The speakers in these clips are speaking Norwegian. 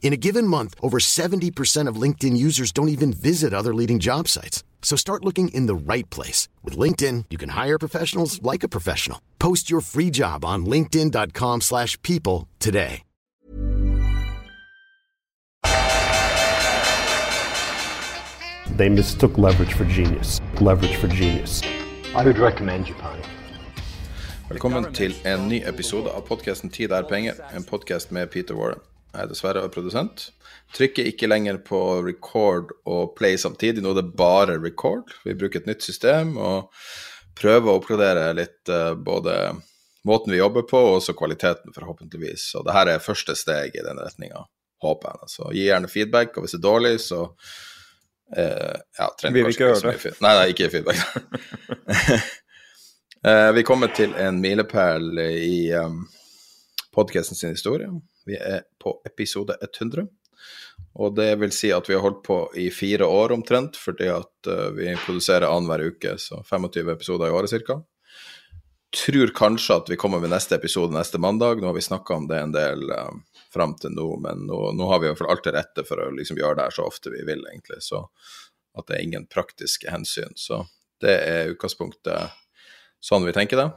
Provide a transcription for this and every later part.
In a given month, over 70% of LinkedIn users don't even visit other leading job sites. So start looking in the right place. With LinkedIn, you can hire professionals like a professional. Post your free job on linkedin.com slash people today. They mistook leverage for genius. Leverage for genius. I would recommend you, Japan. Velkommen til en ny episode av podkasten 'Tid er penger', en podcast med Peter Warren. Jeg er dessverre produsent. Trykker ikke lenger på record og play samtidig, nå er det bare record. Vi bruker et nytt system og prøver å oppgradere litt uh, både måten vi jobber på, og også kvaliteten, forhåpentligvis. Så det her er første steg i den retninga, håper jeg. Så gi gjerne feedback, og hvis det er dårlig, så uh, ja, trenger vi ikke høre det. Nei, nei, ikke feedback. uh, vi kommer til en milepæl i um, podkasten sin historie. Vi er på episode 100. Og det vil si at vi har holdt på i fire år omtrent, fordi at uh, vi produserer annenhver uke, så 25 episoder i året ca. Tror kanskje at vi kommer med neste episode neste mandag. Nå har vi snakka om det en del uh, fram til nå, men nå, nå har vi i hvert fall alt til rette for å liksom gjøre det her så ofte vi vil, egentlig. Så at det er ingen praktiske hensyn. Så det er utgangspunktet sånn vi tenker det.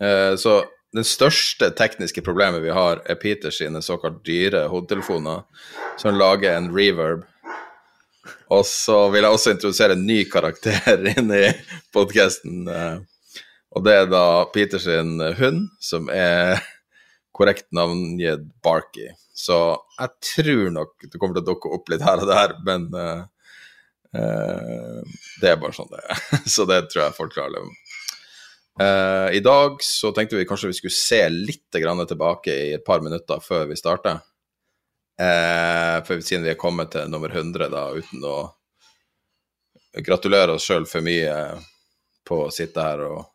Uh, så den største tekniske problemet vi har, er Peters sine såkalt dyre hodetelefoner, som lager en reverb. Og så vil jeg også introdusere en ny karakter inn i podkasten. Og det er da Peters hund, som er korrekt navngitt Barky. Så jeg tror nok det kommer til å dukke opp litt her og der, men uh, uh, det er bare sånn det er. så det tror jeg folk klarer å leve med. Uh, I dag så tenkte vi kanskje vi skulle se litt tilbake i et par minutter før vi starter. Uh, for siden vi er kommet til nummer 100, da, uten å gratulere oss sjøl for mye på å sitte her og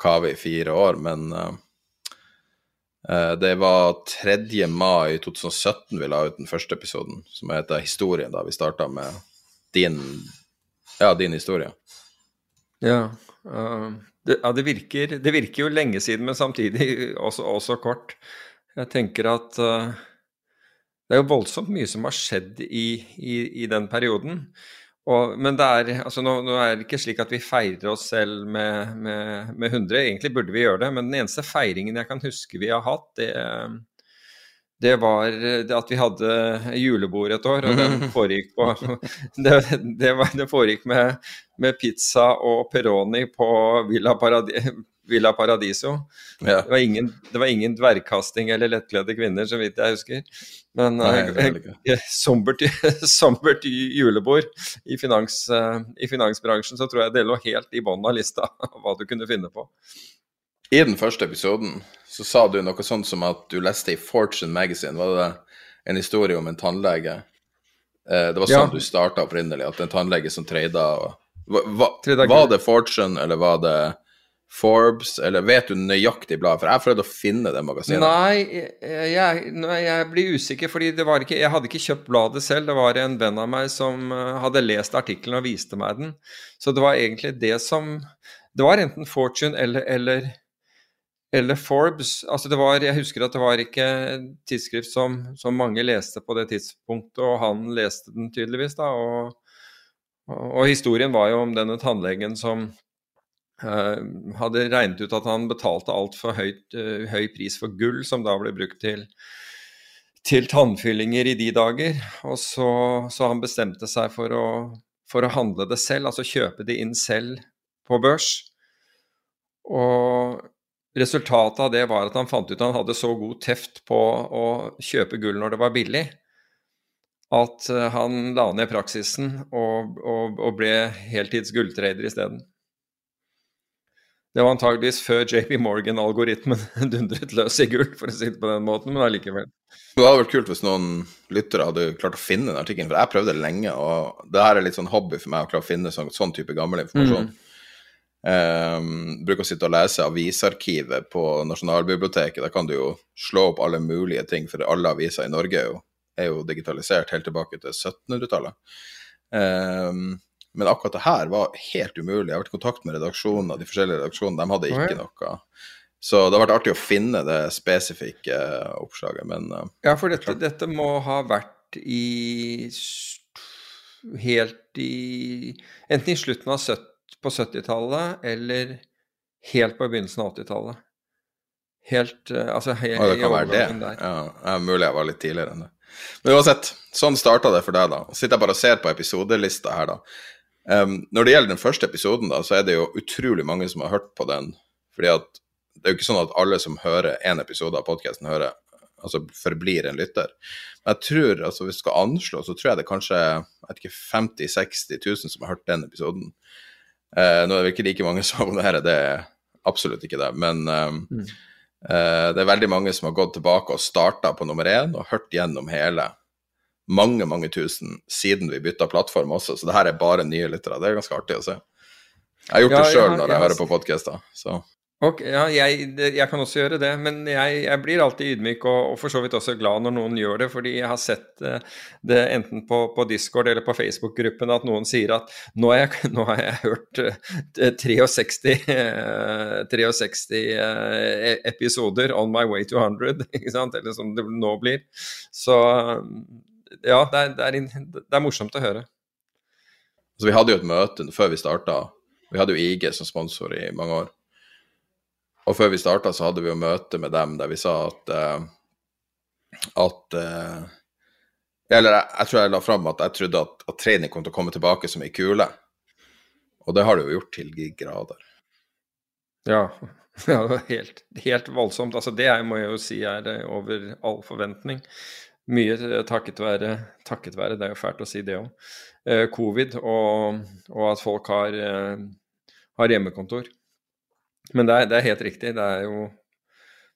kave i fire år, men uh, det var 3. mai 2017 vi la ut den første episoden, som heter Historien, da vi starta med din, ja, din historie. Ja. Uh, det, ja, det virker, det virker, jo lenge siden, men samtidig også, også kort. Jeg tenker at uh, det er jo voldsomt mye som har skjedd i, i, i den perioden. Og, men det er, altså nå, nå, er det ikke slik at vi feirer oss selv med, med, med 100. Egentlig burde vi gjøre det, men den eneste feiringen jeg kan huske vi har hatt, det, det var det at vi hadde julebord et år, og det foregikk, på, det, det, var, det foregikk med, med, pizza og Peroni på Villa, Paradi, Villa Paradiso. Ja. Det, var ingen, det, var ingen, dvergkasting eller lettkledde kvinner, så vidt jeg husker. Men Nei, eh, sombert, sombert, julebord i, finans, eh, i finansbransjen, så tror jeg det lå helt i bunnen av lista hva du kunne finne på. I den første episoden så sa du noe sånt som at du leste i Fortune Magazine, var det en historie om en tannlege? Eh, det var sånn ja. du starta opprinnelig, at en tannlege som trada Var det Fortune, eller var det Forbes, eller vet du nøyaktig bladet? For jeg prøvde å finne det magasinet. Nei, jeg, jeg, blir usikker, fordi det var ikke, jeg hadde ikke kjøpt bladet selv. Det var en venn av meg som eh, hadde lest artikkelen og viste meg den. Så det var egentlig det som Det var enten Fortune eller, eller eller Forbes. Altså det var, jeg husker at det var ikke tidsskrift som, som, mange leste på det tidspunktet, og han leste den tydeligvis. da, og, og historien var jo om denne tannlegen som uh, hadde regnet ut at han betalte altfor uh, høy pris for gull, som da ble brukt til, til tannfyllinger i de dager. Og så, så han bestemte seg for å, for å handle det selv, altså kjøpe det inn selv på børs. Og resultatet av det var at han fant ut at han hadde så god teft på å kjøpe gull når det var billig, at eh, han la ned praksisen og, og, og ble heltids gulltrader isteden. Det var antageligvis før JP Morgan-algoritmen dundret løs i gull, for å si det på den måten, men allikevel. Det hadde vært kult hvis noen lyttere hadde klart å finne den artikkelen, for jeg prøvde det lenge, og det her er litt sånn hobby for meg å klare å finne sånn, sånn type gammel informasjon. Mm. Um, bruker å sitte og lese avisarkivet på Nasjonalbiblioteket. Da kan du jo slå opp alle mulige ting, for alle aviser i Norge er jo, er jo digitalisert helt tilbake til 1700-tallet. Um, ehm, men akkurat det her var helt umulig. Jeg har vært i kontakt med redaksjonen, de forskjellige redaksjonene, de hadde ikke noe. Så det har vært artig å finne det spesifikke oppslaget, men uh, Ja, for dette, dette, må ha vært i helt i Enten i slutten av 70, på 70-tallet eller helt på begynnelsen av 80-tallet. Helt uh, Altså he, ja, det kan være det. Der. Ja, er mulig jeg var litt tidligere enn det. Men uansett, sånn starta det for deg, da. Sitter jeg bare og ser på episodelista her, da. Um, når det gjelder den første episoden, da, så er det jo utrolig mange som har hørt på den. fordi at det er jo ikke sånn at alle som hører én episode av podkasten, altså forblir en lytter. Men jeg tror, altså hvis du skal anslå, så tror jeg det er kanskje jeg vet ikke, 50 000-60 000 som har hørt den episoden. Uh, nå er det ikke like mange som abonnerer, det er absolutt ikke det. Men um, mm. uh, det er veldig mange som har gått tilbake og starta på nummer én og hørt gjennom hele mange, mange tusen siden vi bytta plattform også, så det her er bare nye lyttere. Det er ganske artig å se. Jeg har gjort ja, det sjøl når jeg, jeg hører på podkaster, så Ok, ja, jeg, jeg, kan også gjøre det, men jeg, jeg blir alltid ydmyk og, og, for så vidt også glad når noen gjør det, fordi jeg har sett uh, det enten på, på, Discord eller på Facebook-gruppen at noen sier at nå har jeg, nå har jeg hørt uh, 63, uh, 63 episoder on my way to 100, ikke sant? eller som det nå blir. Så ja, det er, det, er, det er, morsomt å høre. Så vi hadde jo et møte før vi starta. Vi hadde jo IG som sponsor i mange år. Og før vi starta, så hadde vi jo møte med dem der vi sa at uh, at uh, Eller jeg, jeg, tror jeg la fram at jeg trodde at, at trening kom til å komme tilbake som ei kule. Og det har det jo gjort til de grader. Ja, ja helt, helt voldsomt. Altså, det må jeg jo si er eh, over all forventning. Mye takket være, takket være, det er jo fælt å si det òg, eh, covid og, og, at folk har, eh, har hjemmekontor. Men det er, det er, helt riktig. Det er jo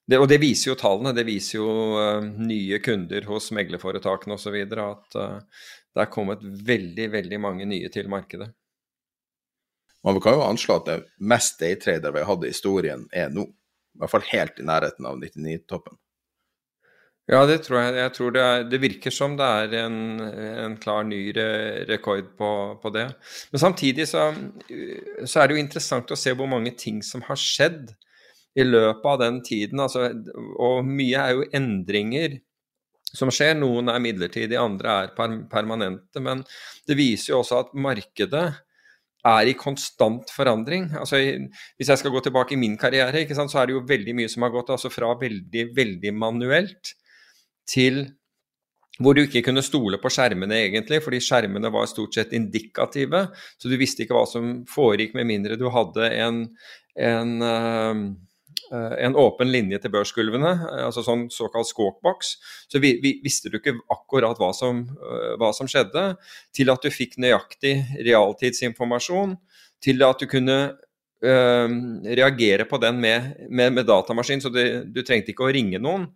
det, Og det viser jo tallene. Det viser jo uh, nye kunder hos meglerforetakene osv. at uh, det er kommet veldig, veldig mange nye til markedet. Man kan jo anslå at det mest daytrader vi har hatt i historien er nå. I hvert fall helt i nærheten av 99-toppen. Ja, det tror jeg. jeg tror det, er, det, virker som det er en, en klar ny re rekord på, på, det. Men samtidig så, så, er det jo interessant å se hvor mange ting som har skjedd i løpet av den tiden. Altså, og mye er jo endringer som skjer. Noen er midlertidige, andre er permanente. Men det viser jo også at markedet er i konstant forandring. Altså, hvis jeg skal gå tilbake i min karriere, så er det jo veldig mye som har gått altså fra veldig, veldig manuelt til hvor du ikke kunne stole på skjermene, egentlig, fordi skjermene var stort sett indikative. Så du visste ikke hva som foregikk, med mindre du hadde en, en, uh, en åpen linje til børsgulvene, altså sånn såkalt skåkboks. Så vi, vi, visste du ikke akkurat hva som, uh, hva som, skjedde, til at du fikk nøyaktig realtidsinformasjon, til at du kunne uh, reagere på den med, med, med datamaskin, så det, du trengte ikke å ringe noen.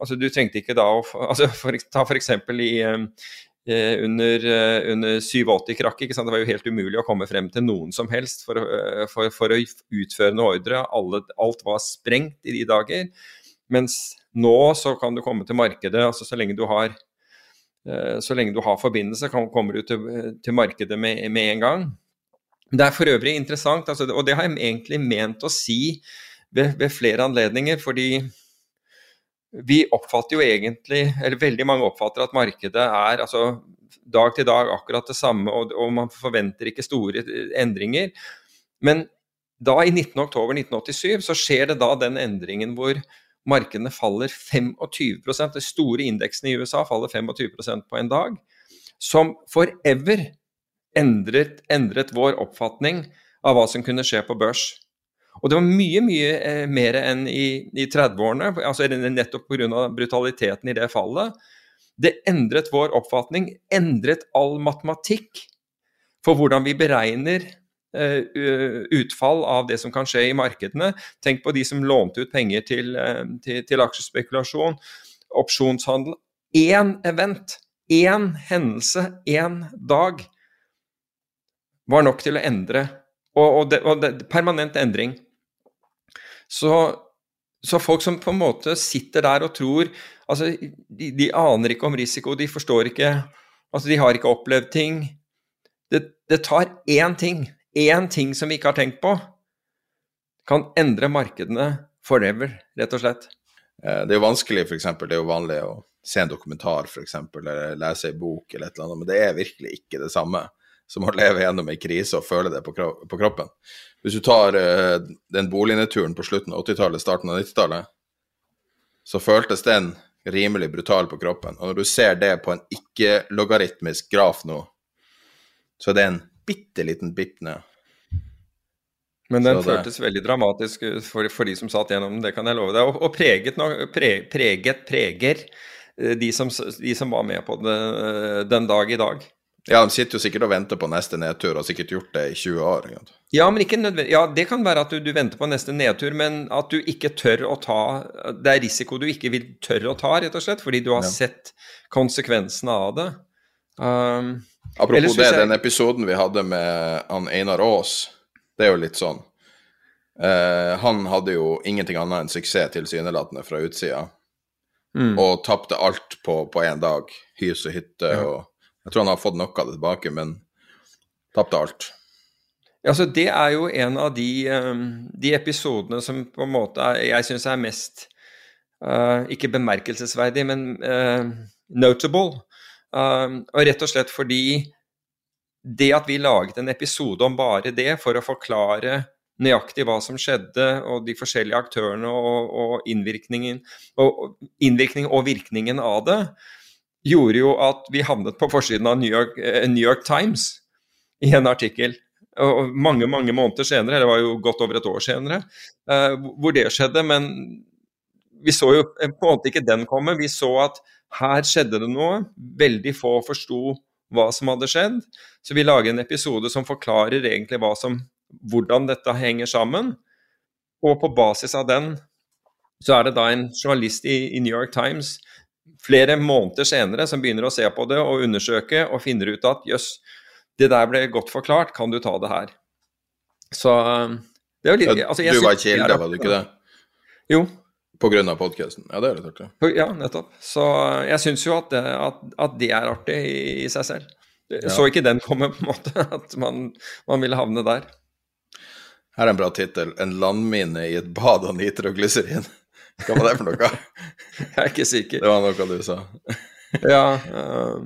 Altså, du trengte ikke da å altså, for, Ta f.eks. i eh, under, eh, under 87-krakket. Det var jo helt umulig å komme frem til noen som helst for, eh, for, for å utføre noe ordre. Alle, alt var sprengt i de dager. Mens nå så kan du komme til markedet altså så lenge du har så lenge du har forbindelse, kommer du til, til markedet med, med, en gang. Det er for øvrig interessant, altså, og det har jeg egentlig ment å si ved, ved flere anledninger. fordi vi oppfatter jo egentlig, eller veldig mange oppfatter at markedet er altså, dag til dag akkurat det samme, og, og man forventer ikke store endringer. Men da, i 19.10.1987, så skjer det da den endringen hvor markedene faller 25% De store indeksene i USA faller 25% på en dag. Som forever endret, endret vår oppfatning av hva som kunne skje på børs. Og det var mye, mye eh, mer enn i, i 30-årene, altså nettopp pga. brutaliteten i det fallet. Det endret vår oppfatning, endret all matematikk for hvordan vi beregner uh, utfall av det som kan skje i markedene. Tenk på de som lånte ut penger til, uh, til, til aksjespekulasjon, opsjonshandel. Én event, én hendelse, én dag var nok til å endre. Og, og, det, og det, permanent endring. Så, så, folk som på en måte sitter der og tror altså de, de, aner ikke om risiko, de forstår ikke altså De har ikke opplevd ting. Det, det tar én ting, én ting som vi ikke har tenkt på, kan endre markedene forever, rett og slett. Eh, det er jo vanskelig, f.eks. Det er jo vanlig å se en dokumentar, f.eks., eller lese en bok eller et eller annet, men det er virkelig ikke det samme som å leve gjennom en krise og føle det på, kroppen. Hvis du tar uh, den bolignedturen på slutten av 80-tallet, starten av 90-tallet, så føltes den rimelig brutal på kroppen. Og når du ser det på en ikke-logaritmisk graf nå, så er det en bitte liten bipp ned. Men den føltes veldig dramatisk for, for, de som satt gjennom det kan jeg love deg. Og, og preget, pre, preget, preger eh, de som, de som, var med på det den dag i dag. Ja, de sitter jo sikkert og venter på neste nedtur, og har sikkert gjort det i 20 år. Ja, men ikke nødvendig. Ja, det kan være at du, du, venter på neste nedtur, men at du ikke tør å ta Det er risiko du ikke vil tørre å ta, rett og slett, fordi du har ja. sett konsekvensene av det. Um, Apropos det, jeg... den episoden vi hadde med han Einar Aas, det er jo litt sånn. Uh, han hadde jo ingenting annet enn suksess tilsynelatende fra utsida, mm. og tapte alt på én dag. Hus og hytte og jeg tror han har fått noe av det tilbake, men tapte alt. Ja, så Det er jo en av de, um, de episodene som på en måte er, jeg syns er mest uh, Ikke bemerkelsesverdig, men uh, notable. Uh, og rett og slett fordi det at vi laget en episode om bare det, for å forklare nøyaktig hva som skjedde, og de forskjellige aktørene og, og, innvirkningen, og, innvirkning og virkningen av det, gjorde jo at vi havnet på forsiden av New York, eh, New York Times i en artikkel. Mange mange måneder senere, det var jo godt over et år senere, uh, hvor det skjedde. Men vi så jo på en måte ikke den komme. Vi så at her skjedde det noe. Veldig få forsto hva som hadde skjedd. Så vi lager en episode som forklarer egentlig som, hvordan dette henger sammen. Og på basis av den så er det da en journalist i, i New York Times flere måneder senere som begynner å se på det og undersøke og finner ut at jøss, det der ble godt forklart, kan du ta det her? Så det er jo litt altså, Du var kilde, var du ikke det? Jo. På grunn av podkasten? Ja, det er litt artig. Ja, nettopp. Så jeg syns jo at det, at, at det, er artig i, i seg selv. Ja. Så ikke den komme, på en måte, at man, man ville havne der. Her er en bra tittel. 'En landmine i et bad av nitroglyserin'. Hva var det for noe? Jeg er ikke sikker. Det var noe du sa. ja. Uh,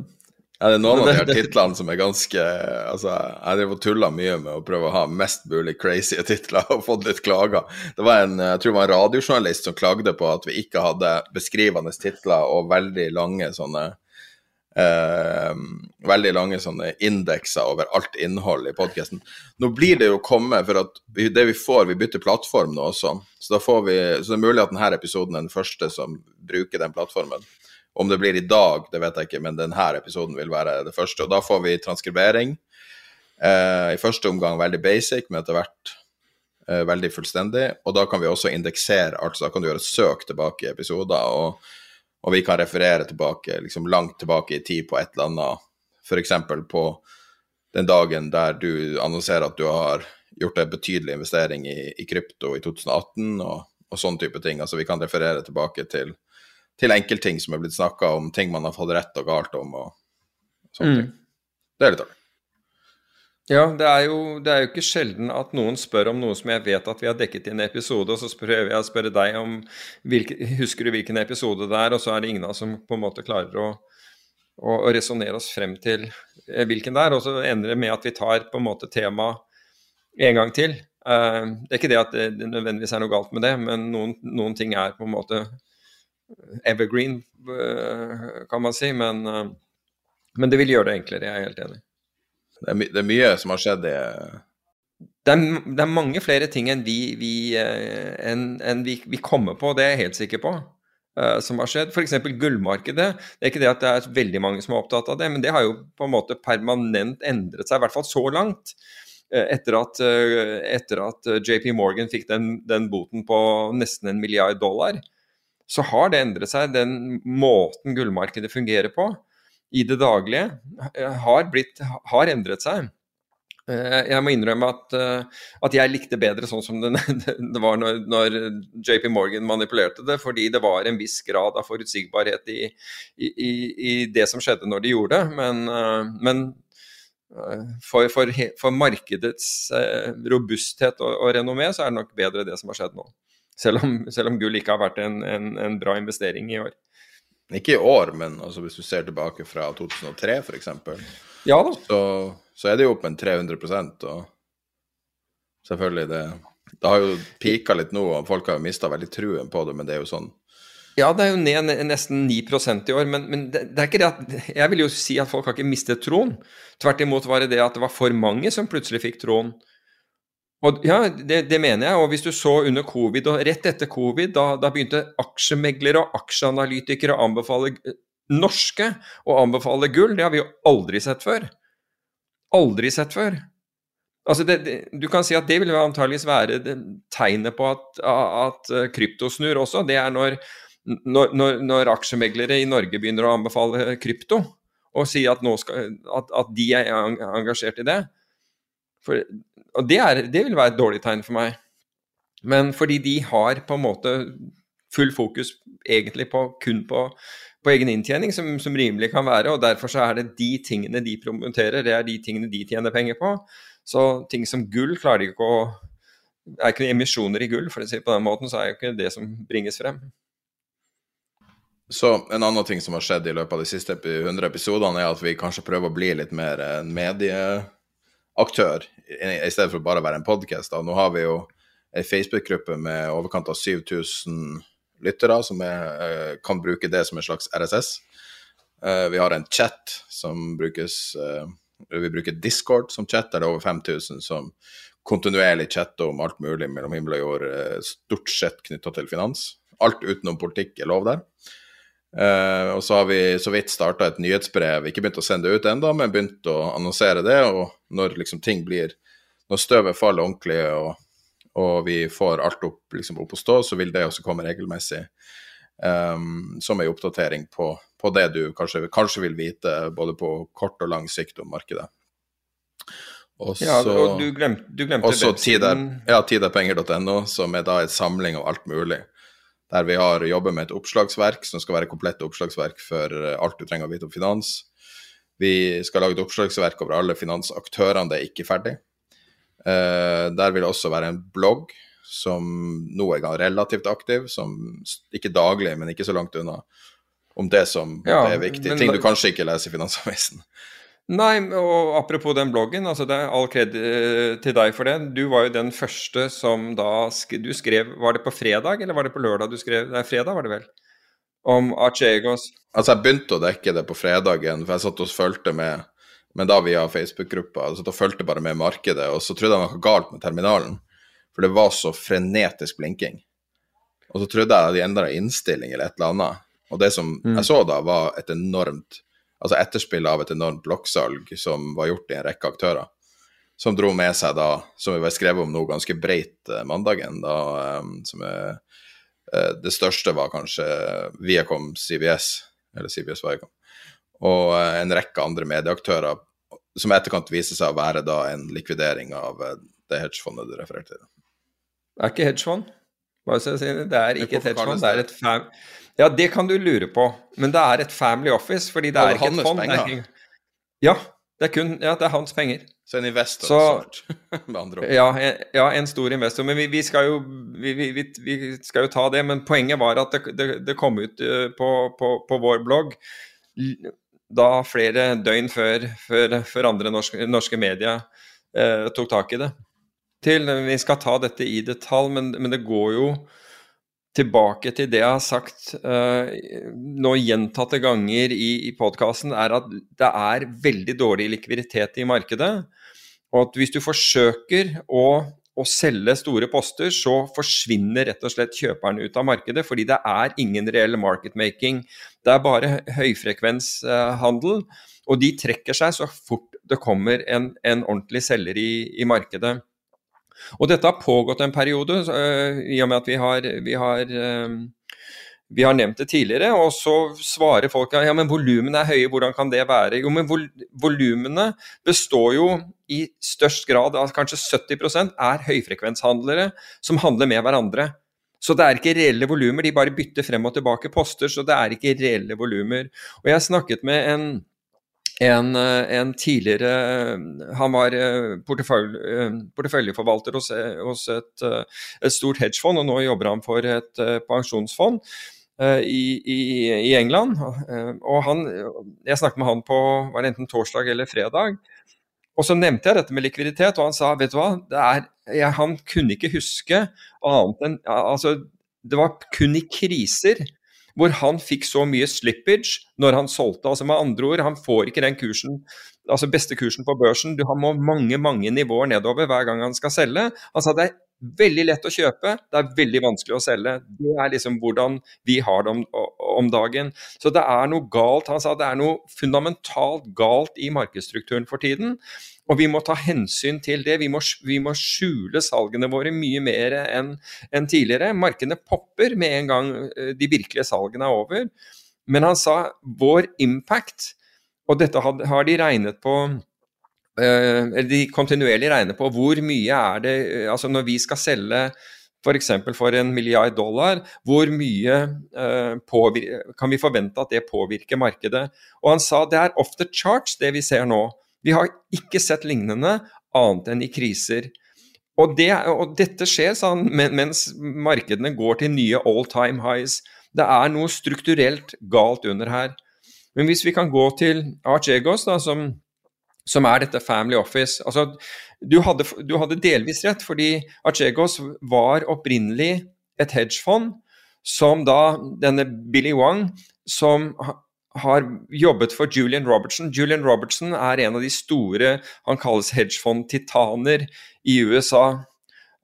er det noen av de her titlene som er ganske Altså, jeg driver og tuller mye med å prøve å ha mest mulig crazy titler og fått litt klager. Det var en jeg tror det var en radiojournalist som klagde på at vi ikke hadde beskrivende titler og veldig lange sånne eh, veldig lange sånne indekser over alt innhold i podkasten. Nå blir det jo kommet, for at det vi får, vi bytter plattform nå også. Så, da får vi, så det er mulig at denne episoden er den første som bruker den plattformen. Om det blir i dag, det vet jeg ikke, men denne episoden vil være det første. Og da får vi transkribering. Eh, I første omgang veldig basic, men etter hvert eh, veldig fullstendig. Og da kan vi også indeksere, altså da kan du gjøre søk tilbake i episoder. og og vi kan referere tilbake, liksom langt tilbake i tid på et eller annet, f.eks. på den dagen der du annonserer at du har gjort en betydelig investering i, i krypto i 2018, og, og sånn type ting. Altså vi kan referere tilbake til, til enkeltting som er blitt snakka om, ting man har fått rett og galt om, og sånne mm. ting. Det er litt artig. Ja, det er, jo, det er, jo, ikke sjelden at noen spør om noe som jeg vet at vi har dekket i en episode, og så prøver jeg å spørre deg om hvilke, husker du hvilken episode det er, og så er det ingen av oss som på en måte klarer å, å, å resonnere oss frem til eh, hvilken det er. Og så ender det med at vi tar på en måte temaet en gang til. Uh, det er ikke det at det, nødvendigvis er noe galt med det, men noen, noen ting er på en måte evergreen, uh, kan man si. Men, men det vil gjøre det enklere, jeg er helt enig. Det er, det er, mye som har skjedd i det er, det er, mange flere ting enn vi, vi, uh, enn, enn vi, vi kommer på, det er jeg helt sikker på. Uh, som har skjedd. F.eks. gullmarkedet. Det er ikke det at det er veldig mange som er opptatt av det, men det har jo på en måte permanent endret seg, i hvert fall så langt. Etter at, etter at, JP Morgan fikk den, den, boten på nesten en milliard dollar, så har det endret seg. Den måten gullmarkedet fungerer på i det daglige, har, blitt, har endret seg. Eh, jeg må innrømme at, eh, at, jeg likte bedre sånn som det, det var når, når, JP Morgan manipulerte det, fordi det var en viss grad av forutsigbarhet i, i, i det som skjedde når de gjorde det. Men, eh, men for, for, for, markedets robusthet og, og renommé, så er det nok bedre det som har skjedd nå. Selv om, selv om gull ikke har vært en, en, en, bra investering i år. Ikke i år, men altså hvis du ser tilbake fra 2003 f.eks. Ja da. Så så er det jo opp med 300% og selvfølgelig det Det har jo pika litt nå, og folk har jo mista veldig truen på det, men det er jo sånn ja, det er jo ned nesten 9% i år, men, men det, det, er ikke det at Jeg vil jo si at folk har ikke mistet troen. Tvert imot var det det at det var for mange som plutselig fikk troen. Og ja, det, det, mener jeg. Og hvis du så under covid, og rett etter covid, da, da begynte aksjemeglere og aksjeanalytikere å anbefale norske å anbefale gull. Det har vi jo aldri sett før aldri sett før. Altså det, det, du kan si at det vil antageligvis være tegnet på at, at, eh, krypto snur også. Det er når, når, når, aksjemeglere i Norge begynner å anbefale krypto, og si at, skal, at, at de er engasjert i det. For, og det, er, det, vil være et dårlig tegn for meg. Men fordi de har på en måte full fokus egentlig på, kun på på egen inntjening som, som, rimelig kan være. og Derfor så er det de tingene de promoterer, det er de tingene de tjener penger på. Så ting som gull klarer de ikke å Er ikke emisjoner i gull, for å si på den måten, så er jo ikke det som bringes frem. Så en annen ting som har skjedd i løpet av de siste 100 episodene, er at vi kanskje prøver å bli litt mer en medieaktør, i stedet for bare å være en podkast. Nå har vi jo ei Facebook-gruppe med overkant av 7000 lyttere som er, eh, kan bruke det som en slags RSS. Eh, vi har en chat som brukes eh, Vi bruker Discord som chat, der det er over 5000 som kontinuerlig chatter om alt mulig mellom himmel og jord, stort sett knytta til finans. Alt utenom politikk er lov der. Uh, og så har vi så vidt starta et nyhetsbrev, ikke begynt å sende det ut ennå, men begynt å annonsere det. Og når liksom ting blir Når støvet faller ordentlig og og vi får alt opp, liksom, opp å stå, så vil det også komme regelmessig um, som ei oppdatering på, på, det du kanskje, kanskje, vil vite både på kort og lang sikt om markedet. Også, ja, og du glemte, du glemte også tider, ja, tiderpenger.no, som er da en samling av alt mulig. Der vi har jobber med et oppslagsverk som skal være komplett oppslagsverk for alt du trenger å vite om finans. Vi skal lage et oppslagsverk over alle finansaktørene, det er ikke ferdig. Uh, der vil det også være en blogg som nå er relativt aktiv, som ikke daglig, men ikke så langt unna, om det som ja, det er viktig. Ting du kanskje ikke leser i Finansavisen. Nei, og apropos den bloggen, altså det er all kred eh, til deg for det. Du var jo den første som da Du skrev Var det på fredag, eller var det på lørdag du skrev? Nei, fredag var det vel? Om Archegos Altså, jeg begynte å dekke det på fredagen, for jeg satt og fulgte med men da via Facebook-gruppa. Jeg satt og fulgte bare med markedet, og så trodde jeg noe galt med terminalen. For det var så frenetisk blinking. Og så trodde jeg de endra innstilling eller et eller annet. Og det som mm. jeg så da, var et enormt altså etterspillet av et enormt blokksalg som var gjort i en rekke aktører. Som dro med seg da, som vi var skrevet om nå ganske breit eh, mandagen, da um, som er uh, Det største var kanskje Viacom CBS, eller CBS Viacom, og en rekke andre medieaktører som etterkant viser seg å være da en likvidering av eh, det hedgefondet du refererte til. Det er ikke hedgefond. Bare så jeg sier det. Det er ikke et hedgefond, det er et fam... Ja, det kan du lure på, men det er et family office, fordi det er ikke et fond. Det er. Ja, det er kun ja, det er hans penger. Så en investor, så, med andre ord. Ja, en, ja, en stor investor. Men vi, vi skal jo, vi, vi, vi, skal jo ta det. Men poenget var at det, det, det kom ut uh, på, på, på, vår blogg da flere døgn før, før, før andre norske, norske medier eh, tok tak i det. Til, vi skal ta dette i detalj, men, men, det går jo tilbake til det jeg har sagt uh, nå gjentatte ganger i, i podkasten, er at det er veldig dårlig likviditet i markedet. Og at hvis du forsøker å, å selge store poster, så forsvinner rett og slett kjøperne ut av markedet, fordi det er ingen reell marketmaking. Det er bare høyfrekvenshandel, og de trekker seg så fort det kommer en, en ordentlig selger i, i, markedet. Og dette har pågått en periode, i og med at vi har, vi har vi har nevnt det tidligere, og så svarer folk ja, men volumene er høye, hvordan kan det være? Jo, men vol volumene består jo i størst grad av kanskje 70% er høyfrekvenshandlere som handler med hverandre. Så det er ikke reelle volumer, de bare bytter frem og tilbake poster, så det er ikke reelle volumer. Og jeg snakket med en, en, en tidligere Han var eh, portefølje, porteføljeforvalter hos, hos et, et, stort hedgefond, og nå jobber han for et eh, pensjonsfond. Eh, i, i, i, England. Eh, og han, jeg snakket med han på var det enten torsdag eller fredag. Og så nevnte jeg dette med likviditet, og han sa vet du hva, er, jeg, han kunne ikke huske annet enn altså, Det var kun i kriser hvor han fikk så mye slippage når han solgte. altså Med andre ord, han får ikke den kursen, altså beste kursen på børsen. Du må mange mange nivåer nedover hver gang han skal selge. Han sa det er Veldig lett å kjøpe, det er veldig vanskelig å selge. Det er liksom hvordan vi har det om, om, dagen. Så det er noe galt. Han sa det er noe fundamentalt galt i markedsstrukturen for tiden. Og vi må ta hensyn til det. Vi må, vi må skjule salgene våre mye mer enn en tidligere. Markedene popper med en gang eh, de virkelige salgene er over. Men han sa vår impact, og dette har de regnet på Eh, eller de kontinuerlig regner på hvor mye er det eh, Altså når vi skal selge f.eks. For, for en milliard dollar, hvor mye uh, kan vi forvente at det påvirker markedet? Og han sa det er off the charts det vi ser nå. Vi har ikke sett lignende annet enn i kriser. Og, det, og dette skjer sånn, mens markedene går til nye all time highs. Det er noe strukturelt galt under her. Men hvis vi kan gå til Archegos, da, som som er dette Family Office. Altså, du, hadde, du hadde delvis rett, fordi Archegos var opprinnelig et hedgefond som da denne Billy Wang, som har jobbet for Julian Robertson. Julian Robertson er en av de store han kalles hedgefond-titaner i USA.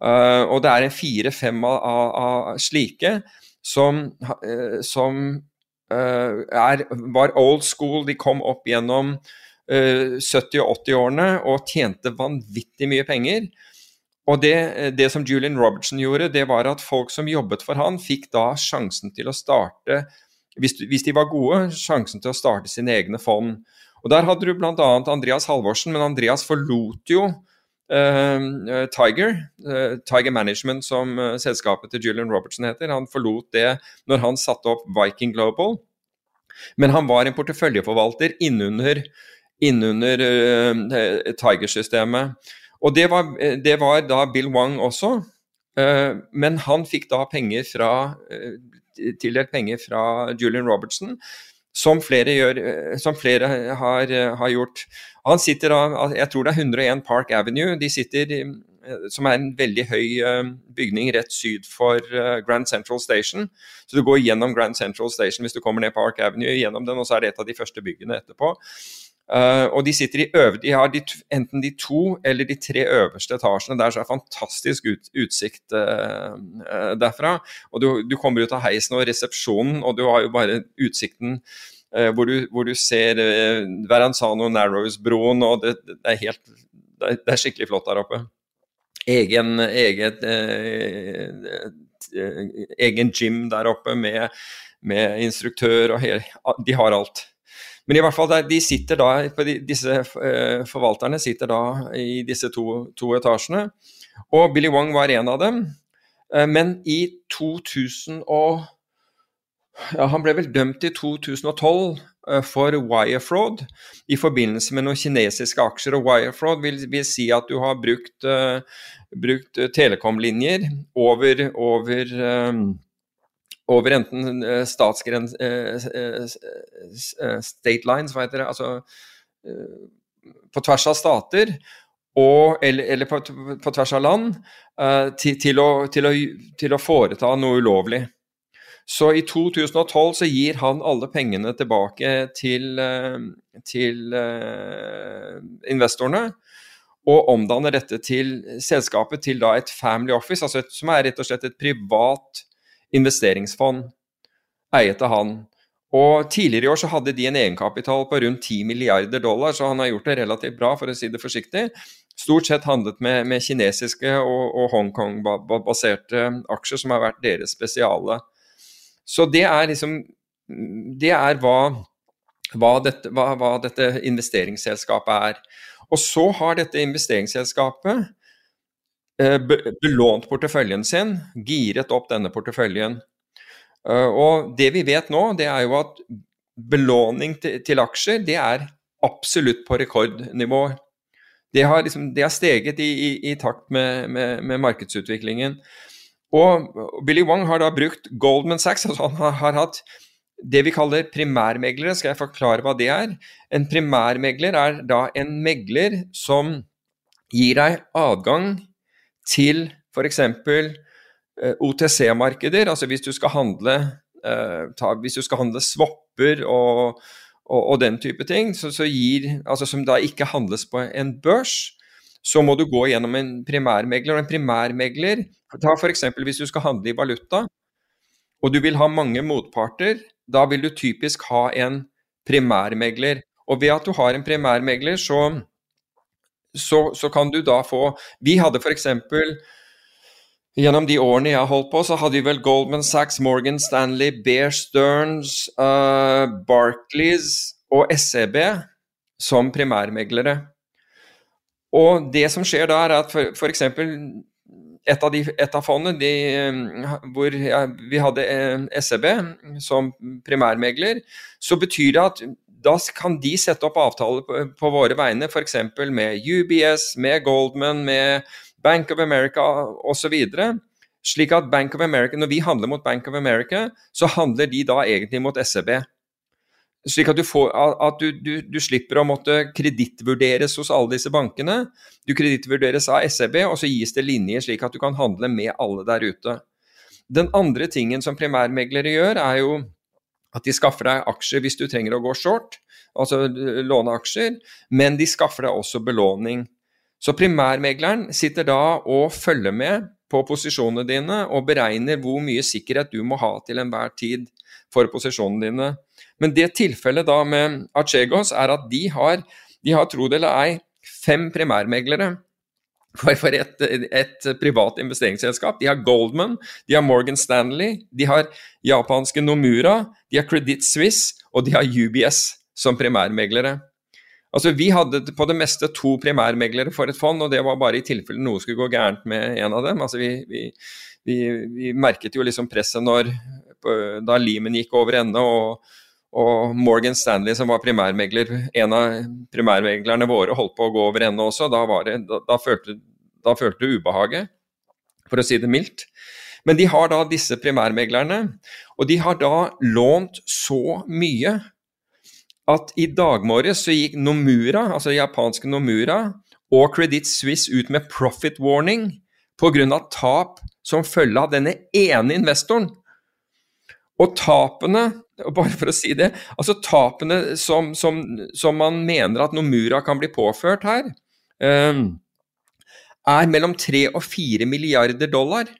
Uh, og det er en fire-fem av, av, slike som, uh, som uh, er, var old school. De kom opp gjennom 70- og 80-årene og tjente vanvittig mye penger. Og det, det, som Julian Robertson gjorde, det var at folk som jobbet for han, fikk da sjansen til å starte, hvis, hvis de var gode, sjansen til å starte sine egne fond. Og Der hadde du bl.a. Andreas Halvorsen, men Andreas forlot jo uh, Tiger, uh, Tiger Management som uh, selskapet til Julian Robertson heter. Han forlot det når han satte opp Viking Global. Men han var en porteføljeforvalter innunder innunder Tiger-systemet. Og det var, det var, da Bill Wang også, men han fikk da penger fra tildelt penger fra Julian Robertson, som flere, gjør, som flere har, har, gjort. Han sitter da, Jeg tror det er 101 Park Avenue. De sitter, som er en veldig høy bygning rett syd for Grand Central Station. Så du går gjennom Grand Central Station hvis du kommer ned Park Avenue, gjennom den, og så er det et av de første byggene etterpå. Uh, og de sitter i øv, de har de, enten de to eller de tre øverste etasjene. der, så er så fantastisk ut, utsikt uh, uh, derfra. Og du, du, kommer ut av heisen og resepsjonen, og du har jo bare utsikten hvor du, hvor, du, ser Veranzano Narrows-broen, og det, det, er helt det er, det er, skikkelig flott der oppe. Egen, eget, egen gym der oppe med, med instruktør og hele De har alt. Men i hvert fall, de sitter da, disse eh, forvalterne sitter da i disse to, to etasjene. Og Billy Wong var en av dem. Eh, men i 2000 og ja, Han ble vel dømt i 2012 eh, for wire fraud i forbindelse med noen kinesiske aksjer. Og wire fraud vil, vil si at du har brukt, uh, brukt telekomlinjer over, over um, over enten uh, statsgrens... Uh, state lines, hva heter det, altså på tvers av stater, og, eller, eller på, på, tvers av land, til, til, å, til, å, til, å, foreta noe ulovlig. Så i 2012 så gir han alle pengene tilbake til, til investorene. og omdanner dette til selskapet til da et family office, altså et, som er rett og slett et privat investeringsfond eiet av han. Og Tidligere i år så hadde de en egenkapital på rundt 10 milliarder dollar, så han har gjort det relativt bra, for å si det forsiktig. Stort sett handlet med, med kinesiske og, og Hongkong-baserte aksjer, som har vært deres spesiale. Så det er liksom Det er hva, hva, dette, hva, hva dette investeringsselskapet er. Og så har dette investeringsselskapet belånt porteføljen sin, giret opp denne porteføljen. Eh, og det vi vet nå, det er jo at belåning til aksjer, det er absolutt på rekordnivå. Det har, liksom, det har steget i, i, i takt med, med, med, markedsutviklingen. Og Billy Wong har da brukt Goldman Sachs, altså han har, har hatt det vi kaller primærmeglere. Skal jeg forklare hva det er? En primærmegler er da en megler som gir deg adgang til f.eks. Eh, OTC-markeder, altså hvis du skal handle, uh, ta, handle swapper og, og, og, den type ting, så, så gir, altså som da ikke handles på en børs, så må du gå gjennom en primærmegler. Og en primærmegler ta f.eks. hvis du skal handle i valuta, og du vil ha mange motparter, da vil du typisk ha en primærmegler. Og ved at du har en primærmegler, så, så, så kan du da få Vi hadde f.eks. Gjennom de årene jeg har holdt på, så hadde vi vel Goldman Sachs, Morgan Stanley, Bear Stearns, uh, Barclays og SEB som primærmeglere. Og det som skjer da, er at f.eks. Et, et av fondene de, hvor ja, vi hadde SEB som primærmegler, så betyr det at da kan de sette opp avtaler på, på våre vegne, f.eks. med UBS, med Goldman, med Bank of America osv. Slik at Bank of America, når vi handler mot Bank of America, så handler de da egentlig mot SEB. Slik at du, får, at du, du, du slipper å måtte kredittvurderes hos alle disse bankene. Du kredittvurderes av SEB, og så gis det linjer slik at du kan handle med alle der ute. Den andre tingen som primærmeglere gjør, er jo at de skaffer deg aksjer hvis du trenger å gå short, altså låne aksjer, men de skaffer deg også belåning. Så primærmegleren sitter da og følger med på posisjonene dine og beregner hvor mye sikkerhet du må ha til enhver tid for posisjonene dine. Men det tilfellet da med Archegos er at de har, de har tro det eller ei, fem primærmeglere for, for et, et, privat investeringsselskap. De har Goldman, de har Morgan Stanley, de har japanske Nomura, de har Credit Suisse og de har UBS som primærmeglere. Altså, Vi hadde på det meste to primærmeglere for et fond, og det var bare i tilfelle noe skulle gå gærent med en av dem. Altså, Vi, vi, vi, vi merket jo liksom presset når, da Limen gikk over ende og, og, Morgan Stanley, som var primærmegler, en av primærmeglerne våre, holdt på å gå over ende også. Da, det, da, følte, da følte du ubehaget, for å si det mildt. Men de har da disse primærmeglerne, og de har da lånt så mye at i dag morges så gikk Nomura, altså japanske Nomura, og Credit Suisse ut med profit warning pga. tap som følge av denne ene investoren. Og tapene, bare for å si det, altså tapene som, som, som man mener at Nomura kan bli påført her, um, er mellom 3 og 4 milliarder dollar.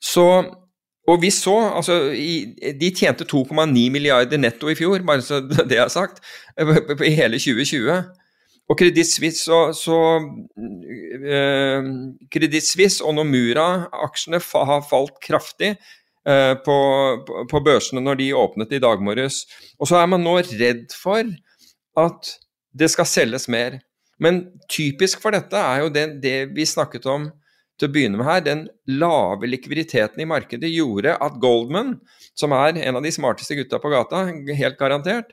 Så og vi så, altså De tjente 2,9 milliarder netto i fjor, bare så det er sagt, i hele 2020. Og Credit Suisse, så, så eh, Suisse og Nomura-aksjene har falt kraftig på, på, på, børsene når de åpnet i dag morges. Og så er man nå redd for at det skal selges mer. Men typisk for dette er jo det, det vi snakket om til å begynne med her, den lave likviditeten i markedet gjorde at Goldman, som er en av de smarteste gutta på gata, helt garantert,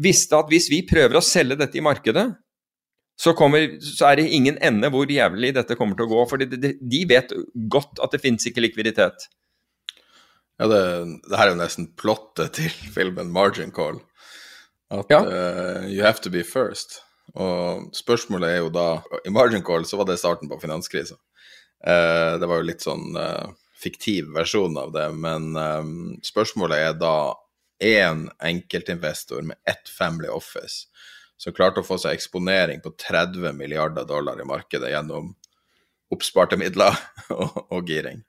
visste at hvis vi prøver å selge dette i markedet, så, kommer, så er det ingen ende hvor jævlig dette kommer til å gå. For de, de vet godt at det finnes ikke likviditet. Ja, det, det her er jo nesten plottet til filmen 'Margin Call'. At ja. uh, you have to be first. Og spørsmålet er jo da I Margin Call så var det starten på finanskrisa. Uh, det var jo litt sånn uh, fiktiv versjon av det, men um, spørsmålet er da én enkeltinvestor med ett family office som klarte å få seg eksponering på 30 milliarder dollar i markedet gjennom oppsparte midler og, og giring.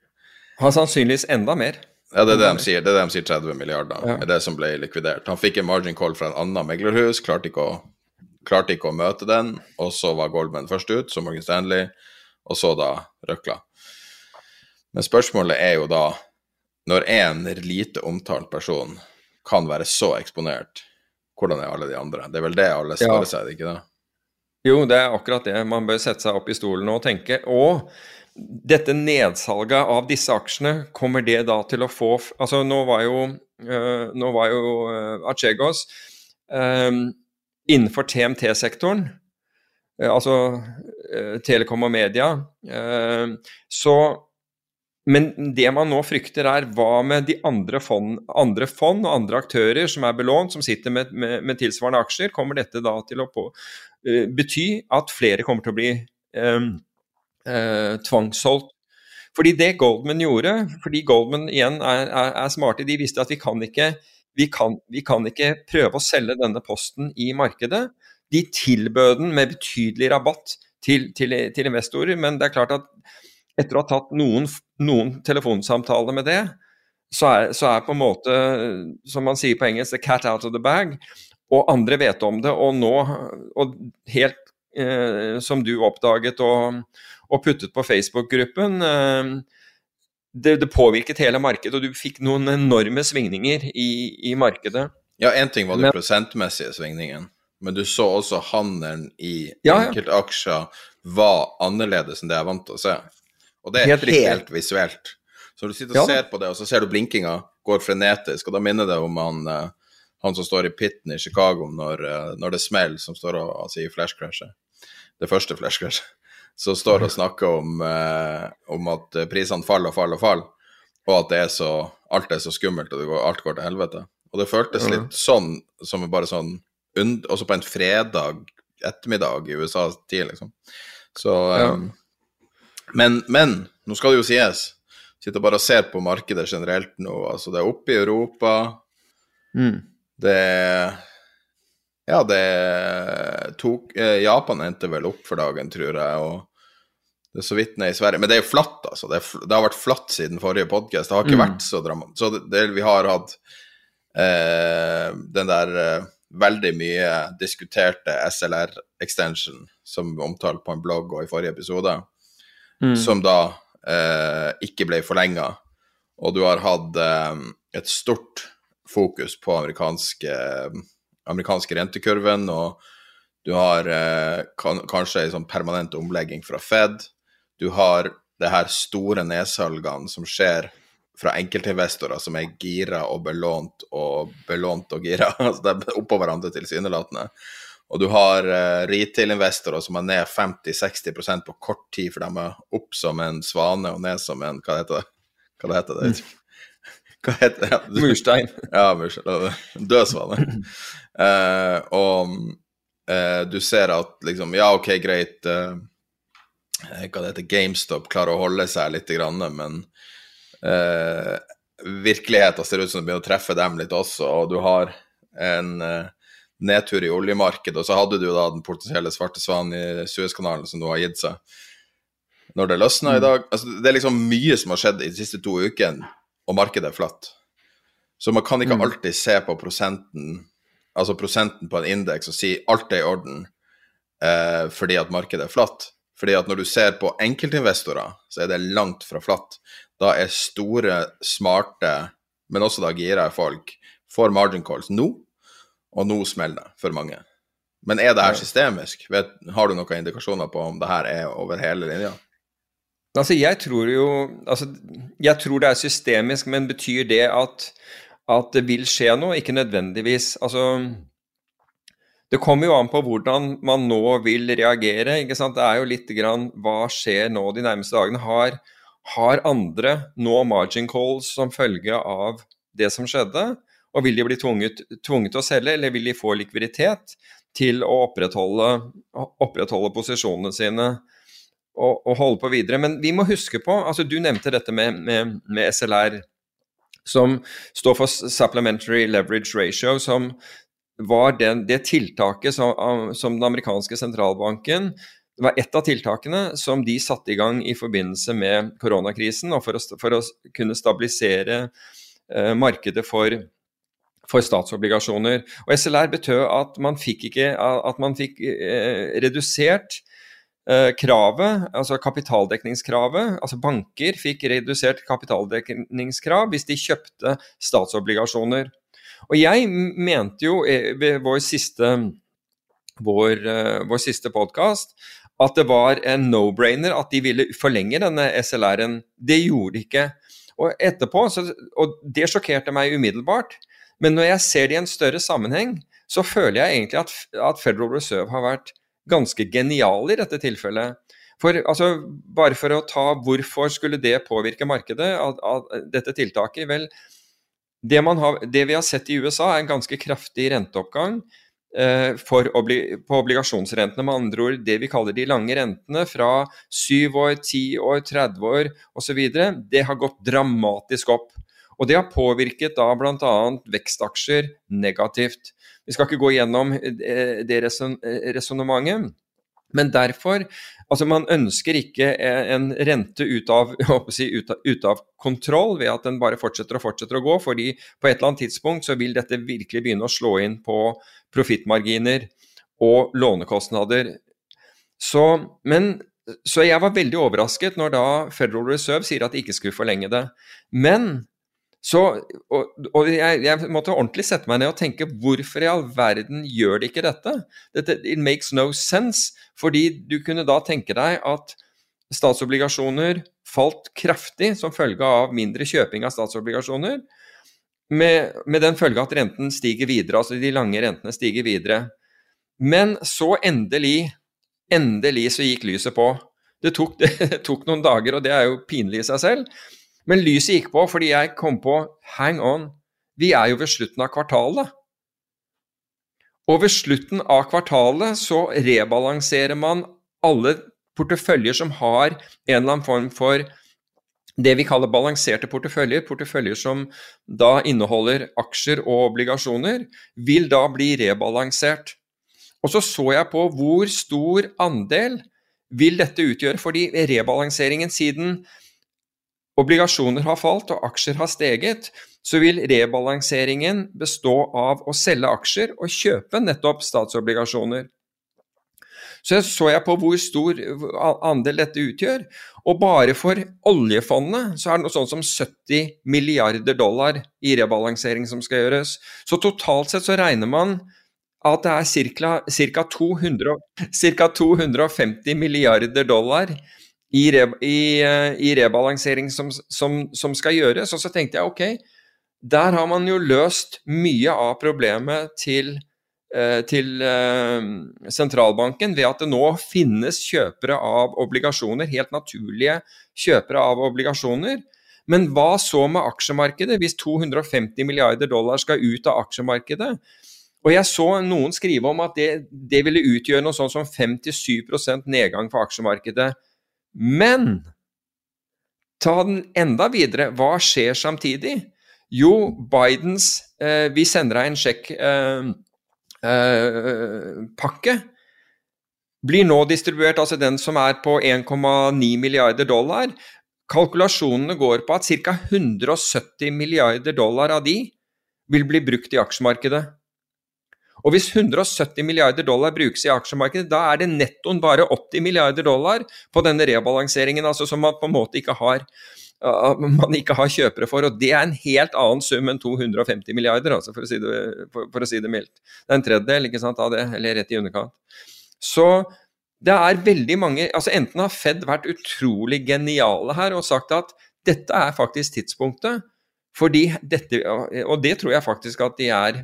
Har sannsynligvis enda mer. Ja, det er det de sier. Det er det de sier 30 milliarder, ja. er det som ble likvidert. Han fikk en margin call fra en annen meglerhus, klarte ikke, å, klarte ikke å møte den, og så var Goldman først ut, så Morgan Stanley, og så da Røkla. Men spørsmålet er jo da, når en lite omtalt person kan være så eksponert, hvordan er alle de andre? Det er vel det alle svarer ja. seg, ikke det? Jo, det er akkurat det. Man bør sette seg opp i stolen og tenke. Og dette nedsalget av disse aksjene, kommer det da til å få Altså, nå var jo, uh, nå var jo uh, Achegos uh, innenfor TMT-sektoren, altså telekom og media, så men det man nå frykter, er hva med de andre fond, andre fond og andre aktører som er belånt, som sitter med, med, med tilsvarende aksjer? Kommer dette da til å på, bety at flere kommer til å bli um, uh, tvangssolgt? Fordi det Goldman gjorde, fordi Goldman igjen er, er, er smarte, de visste at vi kan, ikke, vi, kan, vi kan ikke prøve å selge denne posten i markedet. De tilbød den med betydelig rabatt til, til, til investorer, men det er klart at etter å ha tatt noen, noen telefonsamtaler med det, så er, så er, på en måte, som man sier på engelsk, the cat out of the bag. Og andre vet om det, og nå, og helt eh, som du oppdaget og, og puttet på Facebook-gruppen eh, det, det, påvirket hele markedet, og du fikk noen enorme svingninger i, i markedet. Ja, én ting var den prosentmessige svingningen, men du så også handelen i ja, enkeltaksjer var annerledes enn det jeg er vant til å se. Og det er helt, helt visuelt. Så når du sitter og ja. ser på det, og så ser du blinkinga går frenetisk, og da minner det om han, uh, han som står i pitten i Chicago når, uh, når det smeller, som står og sier flash flashcrashet. Det første flashcrashet. Så står og snakker om, eh, om at prisene faller og faller og faller, og at det er så, alt er så skummelt, og går, alt går til helvete. Og det føltes litt sånn, som bare sånn Også på en fredag ettermiddag i USA-tid, liksom. Så um, men, men nå skal det jo sies. Sitter bare og ser på markedet generelt nå. Altså, det er oppe i Europa. Mm. Det Ja, det tok eh, Japan endte vel opp for dagen, tror jeg. og det er så vidt ned i Sverige. Men det er jo flatt, altså. Det, er, det har vært flatt siden forrige podkast. Det har ikke mm. vært så dramatisk. Så det, det, vi har hatt eh, den der eh, veldig mye diskuterte SLR-extension som omtalt på en blogg og i forrige episode mm. som da eh, ikke ble forlenga. Og du har hatt eh, et stort fokus på amerikanske, amerikanske rentekurven, og du har eh, kan, kanskje en sånn permanent omlegging fra Fed. Du har det her store nedsalgene som skjer fra enkeltinvestorer som er gira og belånt og belånt og gira. altså Det er oppå hverandre tilsynelatende. Og du har eh, retail-investorer som er ned 50-60% på kort tid, for de er opp som en svane og ned som en Hva heter det? Hva heter det? Hva heter det? Murstein. Ja, murstein. Dødsvane. Uh, og uh, du ser at liksom Ja, OK, greit. Uh, hva det heter, GameStop klarer å holde seg litt, grann, men uh, virkeligheten ser ut som det begynner å treffe dem litt også, og du har en uh, nedtur i oljemarkedet, og så hadde du da den potensielle svarte svanen i Suezkanalen som nå har gitt seg. Når det løsna i mm. dag altså Det er liksom mye som har skjedd i de siste to ukene, og markedet er flatt. Så man kan ikke mm. alltid se på prosenten, altså prosenten på en indeks og si alt er i orden eh, fordi at markedet er flatt. Fordi at når du ser på enkeltinvestorer, så er det langt fra flatt. Da er store, smarte, men også da gira folk, får margin calls nå og nå smeller det for mange. Men er det her systemisk? Vet, har du noen indikasjoner på om det her er over hele linja? Altså, jeg tror jo altså, Jeg tror det er systemisk, men betyr det at, at det vil skje noe? Ikke nødvendigvis. Altså det kommer jo an på hvordan man nå vil reagere. ikke sant? Det er jo litt grann hva skjer nå de nærmeste dagene. Har, har andre nå margin calls som følge av det som skjedde? Og vil de bli tvunget, tvunget til å selge, eller vil de få likviditet til å opprettholde, opprettholde posisjonene sine og, å, holde på videre? Men vi må huske på, altså du nevnte dette med, med, med SLR, som står for Supplementary Leverage Ratio, som var den, det tiltaket som, som, den amerikanske sentralbanken det var ett av tiltakene som de satte i gang i forbindelse med koronakrisen, og for å, for å kunne stabilisere eh, markedet for, for, statsobligasjoner. Og SLR betød at man fikk, ikke, at man fikk eh, redusert kravet, altså kapitaldekningskravet. Altså banker fikk redusert kapitaldekningskrav hvis de kjøpte statsobligasjoner. Og jeg mente jo eh, ved vår siste vår, vår siste podkast at det var en no-brainer at de ville forlenge denne SLR-en. Det gjorde de ikke. Og etterpå, så, og det sjokkerte meg umiddelbart, men når jeg ser det i en større sammenheng, så føler jeg egentlig at, at Federal Reserve har vært ganske geniale i dette tilfellet. For, altså, bare for å ta hvorfor skulle det påvirke markedet, av, av dette tiltaket? Vel, det, har, det, vi har sett i USA, er en ganske kraftig renteoppgang. Eh, obli på obligasjonsrentene, med andre ord det vi kaller de lange rentene, fra 7 år, 10 år, 30 år osv., det har gått dramatisk opp. Og det har påvirket da bl.a. vekstaksjer negativt. Vi skal ikke gå gjennom eh, det resonnementet. Men derfor Altså, man ønsker ikke en rente ut av, si, ut, av, ut av, kontroll ved at den bare fortsetter og fortsetter å gå, fordi på et eller annet tidspunkt så vil dette virkelig begynne å slå inn på profittmarginer og lånekostnader. Så, men, så jeg var veldig overrasket når da Federal Reserve sier at de ikke skulle forlenge det. Men så, og, og jeg, jeg, måtte ordentlig sette meg ned og tenke hvorfor i all verden gjør de ikke dette? dette? It makes no sense. Fordi du kunne da tenke deg at statsobligasjoner falt kraftig som følge av mindre kjøping av statsobligasjoner. Med, med, den følge at renten stiger videre, altså de lange rentene stiger videre. Men så endelig, endelig så gikk lyset på. Det tok, det tok noen dager, og det er jo pinlig i seg selv. Men lyset gikk på fordi jeg kom på hang on, vi er jo ved slutten av kvartalet. Og ved slutten av kvartalet så rebalanserer man alle porteføljer som har en eller annen form for det vi kaller balanserte porteføljer, porteføljer som da inneholder aksjer og obligasjoner, vil da bli rebalansert. Og så så jeg på hvor stor andel vil dette utgjøre, fordi rebalanseringen siden obligasjoner har falt og aksjer har steget, så vil rebalanseringen bestå av å selge aksjer og kjøpe nettopp statsobligasjoner. Så så jeg på hvor stor andel dette utgjør, og bare for oljefondet så er det noe sånt som 70 milliarder dollar i rebalansering som skal gjøres. Så totalt sett så regner man at det er ca. 250 milliarder dollar i, re, i, eh, i rebalansering som, som, som, skal gjøres. Og så tenkte jeg ok, der har man jo løst mye av problemet til Eh, til eh, sentralbanken ved at det nå finnes kjøpere av obligasjoner, helt naturlige kjøpere av obligasjoner. Men hva så med aksjemarkedet, hvis 250 milliarder dollar skal ut av aksjemarkedet? Og jeg så noen skrive om at det, det ville utgjøre noe sånn som 5-7 nedgang for aksjemarkedet. Men ta den enda videre. Hva skjer samtidig? Jo, Bidens eh, Vi sender deg en sjekk. Eh, Eh, blir nå distribuert, altså den som er på 1,9 milliarder dollar. Kalkulasjonene går på at ca. 170 milliarder dollar av de vil bli brukt i aksjemarkedet. Og hvis 170 milliarder dollar brukes i aksjemarkedet, da er det nettoen bare 80 milliarder dollar på denne rebalanseringen, altså som man på en måte ikke har man ikke har kjøpere for. Og det er en helt annen sum enn 250 milliarder, altså for, å si det, for, for å si det mildt. Det er en tredjedel ikke sant, av det, eller rett i underkant. Så det er veldig mange altså Enten har Fed vært utrolig geniale her og sagt at dette er faktisk tidspunktet, fordi dette Og det tror jeg faktisk at de er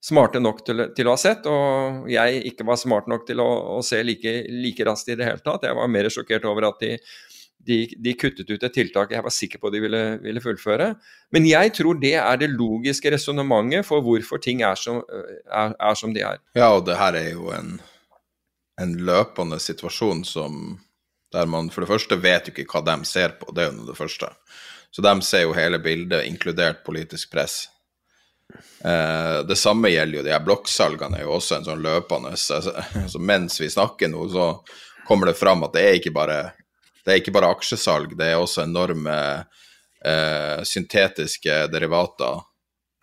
smarte nok til, til, å ha sett, og jeg ikke var smart nok til å, å se like, like raskt i det hele tatt. Jeg var mer sjokkert over at de de, de, kuttet ut et tiltak jeg var sikker på de ville, ville fullføre. Men jeg tror det er det logiske resonnementet for hvorfor ting er som, er, er som, de er. Ja, og det her er jo en, en løpende situasjon som der man for det første vet jo ikke hva de ser på, det er jo det første. Så de ser jo hele bildet, inkludert politisk press. Eh, det samme gjelder jo de her blokksalgene, er jo også en sånn løpende altså, Mens vi snakker nå, så kommer det fram at det er ikke bare, det er ikke bare aksjesalg, det er også enorme eh, syntetiske derivater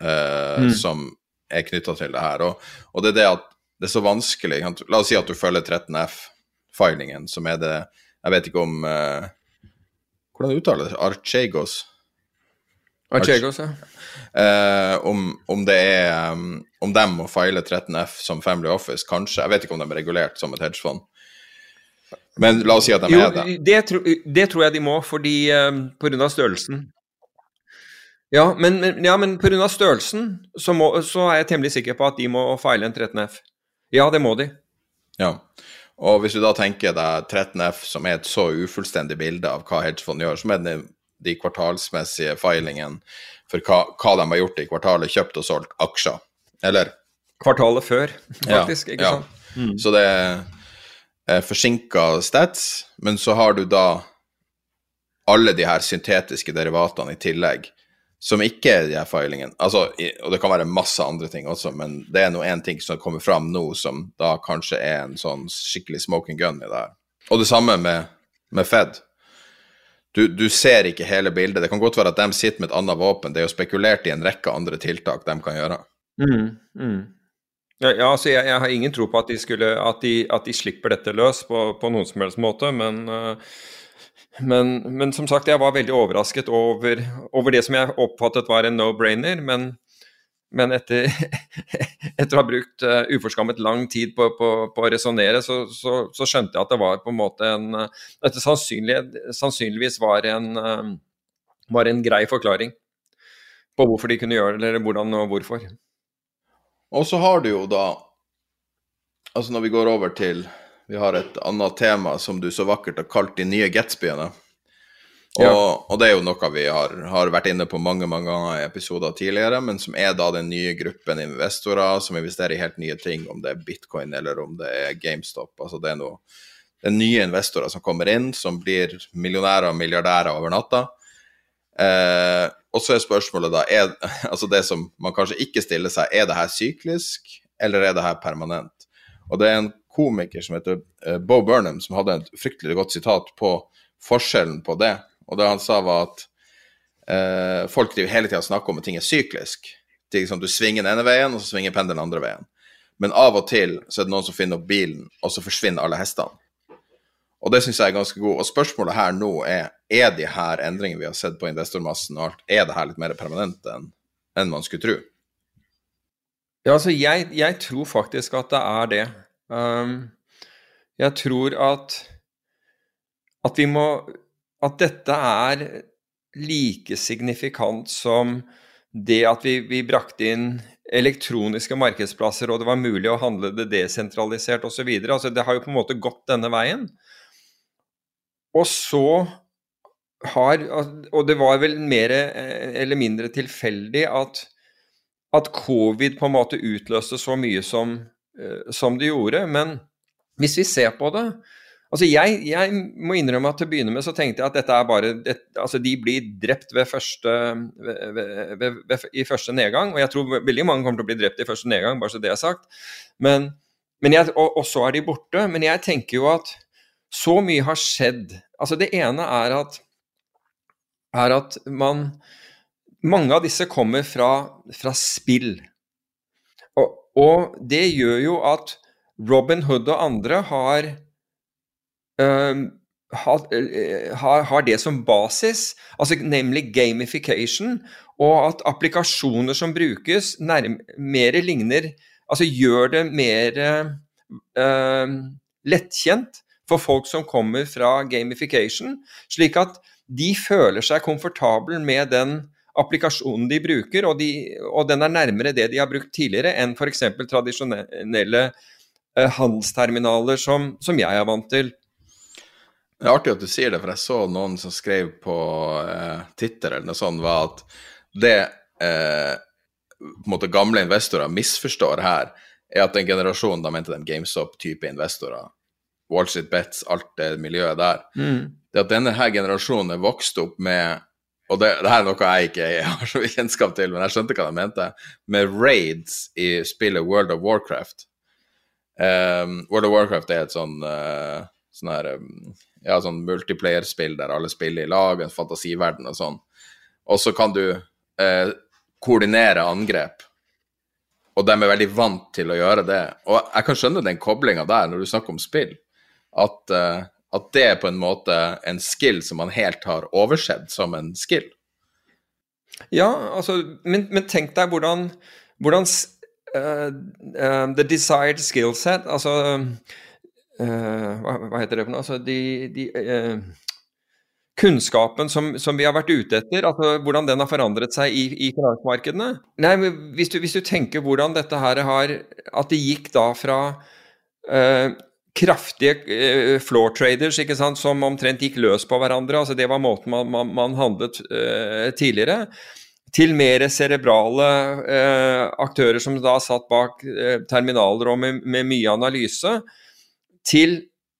eh, mm. som er knytta til det her. Og, og, det er det at det er så vanskelig La oss si at du følger 13F-filingen, som er det Jeg vet ikke om eh, Hvordan uttaler det? Archegos? Archegos, ja. Eh, om, om, det er um, Om de må file 13F som Family Office, kanskje. Jeg vet ikke om de er regulert som et hedgefond. Men la oss si at de jo, er det. Det, tro, det tror jeg de må, fordi um, pga. størrelsen. Ja, men, men, ja, men pga. størrelsen så, må, så, er jeg temmelig sikker på at de må file en 13F. Ja, det må de. Ja, og hvis du da tenker deg 13F som er et så ufullstendig bilde av hva hedgefond gjør, som er de, de kvartalsmessige filingene for hva, hva, de har gjort i kvartalet, kjøpt og solgt aksjer. Eller Kvartalet før, faktisk. Ja, ikke ja. sant? Mm. Så det er forsinka stats, men så har du da alle de her syntetiske derivatene i tillegg, som ikke er de her filingene. Altså, og det kan være masse andre ting også, men det er nå én ting som kommer fram nå, som da kanskje er en sånn skikkelig smoking gun i det her. Og det samme med, med Fed du, du, ser ikke hele bildet. Det kan godt være at de sitter med et annet våpen. Det er jo spekulert i en rekke andre tiltak de kan gjøre. Mm, mm. Ja, ja, altså jeg, jeg, har ingen tro på at de, skulle, at de, at de slipper dette løs på, på, noen som helst måte, men, uh, men, men, som sagt, jeg var veldig overrasket over, over det som jeg oppfattet var en no-brainer. men men etter, etter, å ha brukt uh, uforskammet lang tid på, på, på å resonnere, så, så, så, skjønte jeg at det var på en måte en Dette sannsynlig, sannsynligvis var en, uh, var en grei forklaring på hvorfor de kunne gjøre det, eller hvordan og hvorfor. Og så har du jo da Altså når vi går over til Vi har et annet tema som du så vakkert har kalt de nye Gatsbyene. Og, og, det er jo noe vi har, har, vært inne på mange mange ganger i episoder tidligere, men som er da den nye gruppen investorer som investerer i helt nye ting, om det er bitcoin eller om det er GameStop. Altså det er noe det er nye investorer som kommer inn, som blir millionærer og milliardærer over natta. Eh, og så er spørsmålet da er, altså Det som man kanskje ikke stiller seg, er det her syklisk, eller er det her permanent? Og det er en komiker som heter eh, Bo Burnham, som hadde et fryktelig godt sitat på forskjellen på det. Og det han sa, var at eh, folk driver hele tida snakker om at ting er syklisk. Det er liksom, du svinger den ene veien, og så svinger pendelen den andre veien. Men av og til så er det noen som finner opp bilen, og så forsvinner alle hestene. Og det syns jeg er ganske god. Og spørsmålet her nå er er de her endringene vi har sett på investormassen og alt, er det her litt mer permanent enn en man skulle tro? Ja, altså jeg, jeg, tror faktisk at det er det. Um, jeg tror at at vi må at dette er like signifikant som det at vi, vi brakte inn elektroniske markedsplasser, og det var mulig å handle det desentralisert osv. Altså, det har jo på en måte gått denne veien. Og så har Og det var vel mer eller mindre tilfeldig at, at covid på en måte utløste så mye som, eh, som det gjorde. Men hvis vi ser på det, Altså jeg, jeg, må innrømme at til å begynne med så tenkte jeg at dette er bare et, altså De blir drept ved første, ved, ved, ved, i første nedgang, og jeg tror veldig mange kommer til å bli drept i første nedgang, bare så det er sagt. Men, men jeg, og, og, så er de borte. Men jeg tenker jo at så mye har skjedd. Altså Det ene er at, er at man Mange av disse kommer fra, fra spill. Og, og det gjør jo at Robin Hood og andre har har, har, det som basis, altså nemlig gamification, og at applikasjoner som brukes, mer ligner Altså gjør det mer uh, lettkjent for folk som kommer fra gamification, slik at de føler seg komfortable med den applikasjonen de bruker, og, de, og den er nærmere det de har brukt tidligere enn f.eks. tradisjonelle uh, handelsterminaler som, som jeg er vant til. Det er artig at du sier det, for jeg så noen som skrev på eh, Twitter eller noe sånt, var at det eh, på en måte gamle investorer misforstår her, er at den generasjonen, da mente de GameStop-type investorer, Wall Street Bets, alt det miljøet der, mm. det at denne her generasjonen er vokst opp med og det, det her er noe jeg ikke har så kjennskap til, men jeg skjønte hva de mente, med raids i spillet World of Warcraft. Um, World of Warcraft er et sånn, uh, sånn her um, ja, sånn multiplayer-spill der alle spiller i lag, en fantasiverden og sånn. Og så kan du eh, koordinere angrep. Og de er veldig vant til å gjøre det. Og jeg kan skjønne den koblinga der, når du snakker om spill, at eh, at det er på en måte en skill som man helt har oversett som en skill. Ja, altså, men, men tenk deg hvordan, hvordan uh, uh, The desired skill set Altså uh, hva, hva, heter det for noe? Altså de, de Kunnskapen som, som, vi har vært ute etter, altså hvordan den har forandret seg i, i finansmarkedene. Nei, men hvis du, hvis du, tenker hvordan dette her har At det gikk da fra kraftige uh, floor traders ikke sant, som omtrent gikk løs på hverandre. altså Det var måten man, man, man handlet uh, tidligere. Til mer cerebrale aktører som da satt bak terminaler og med, med, mye analyse. Til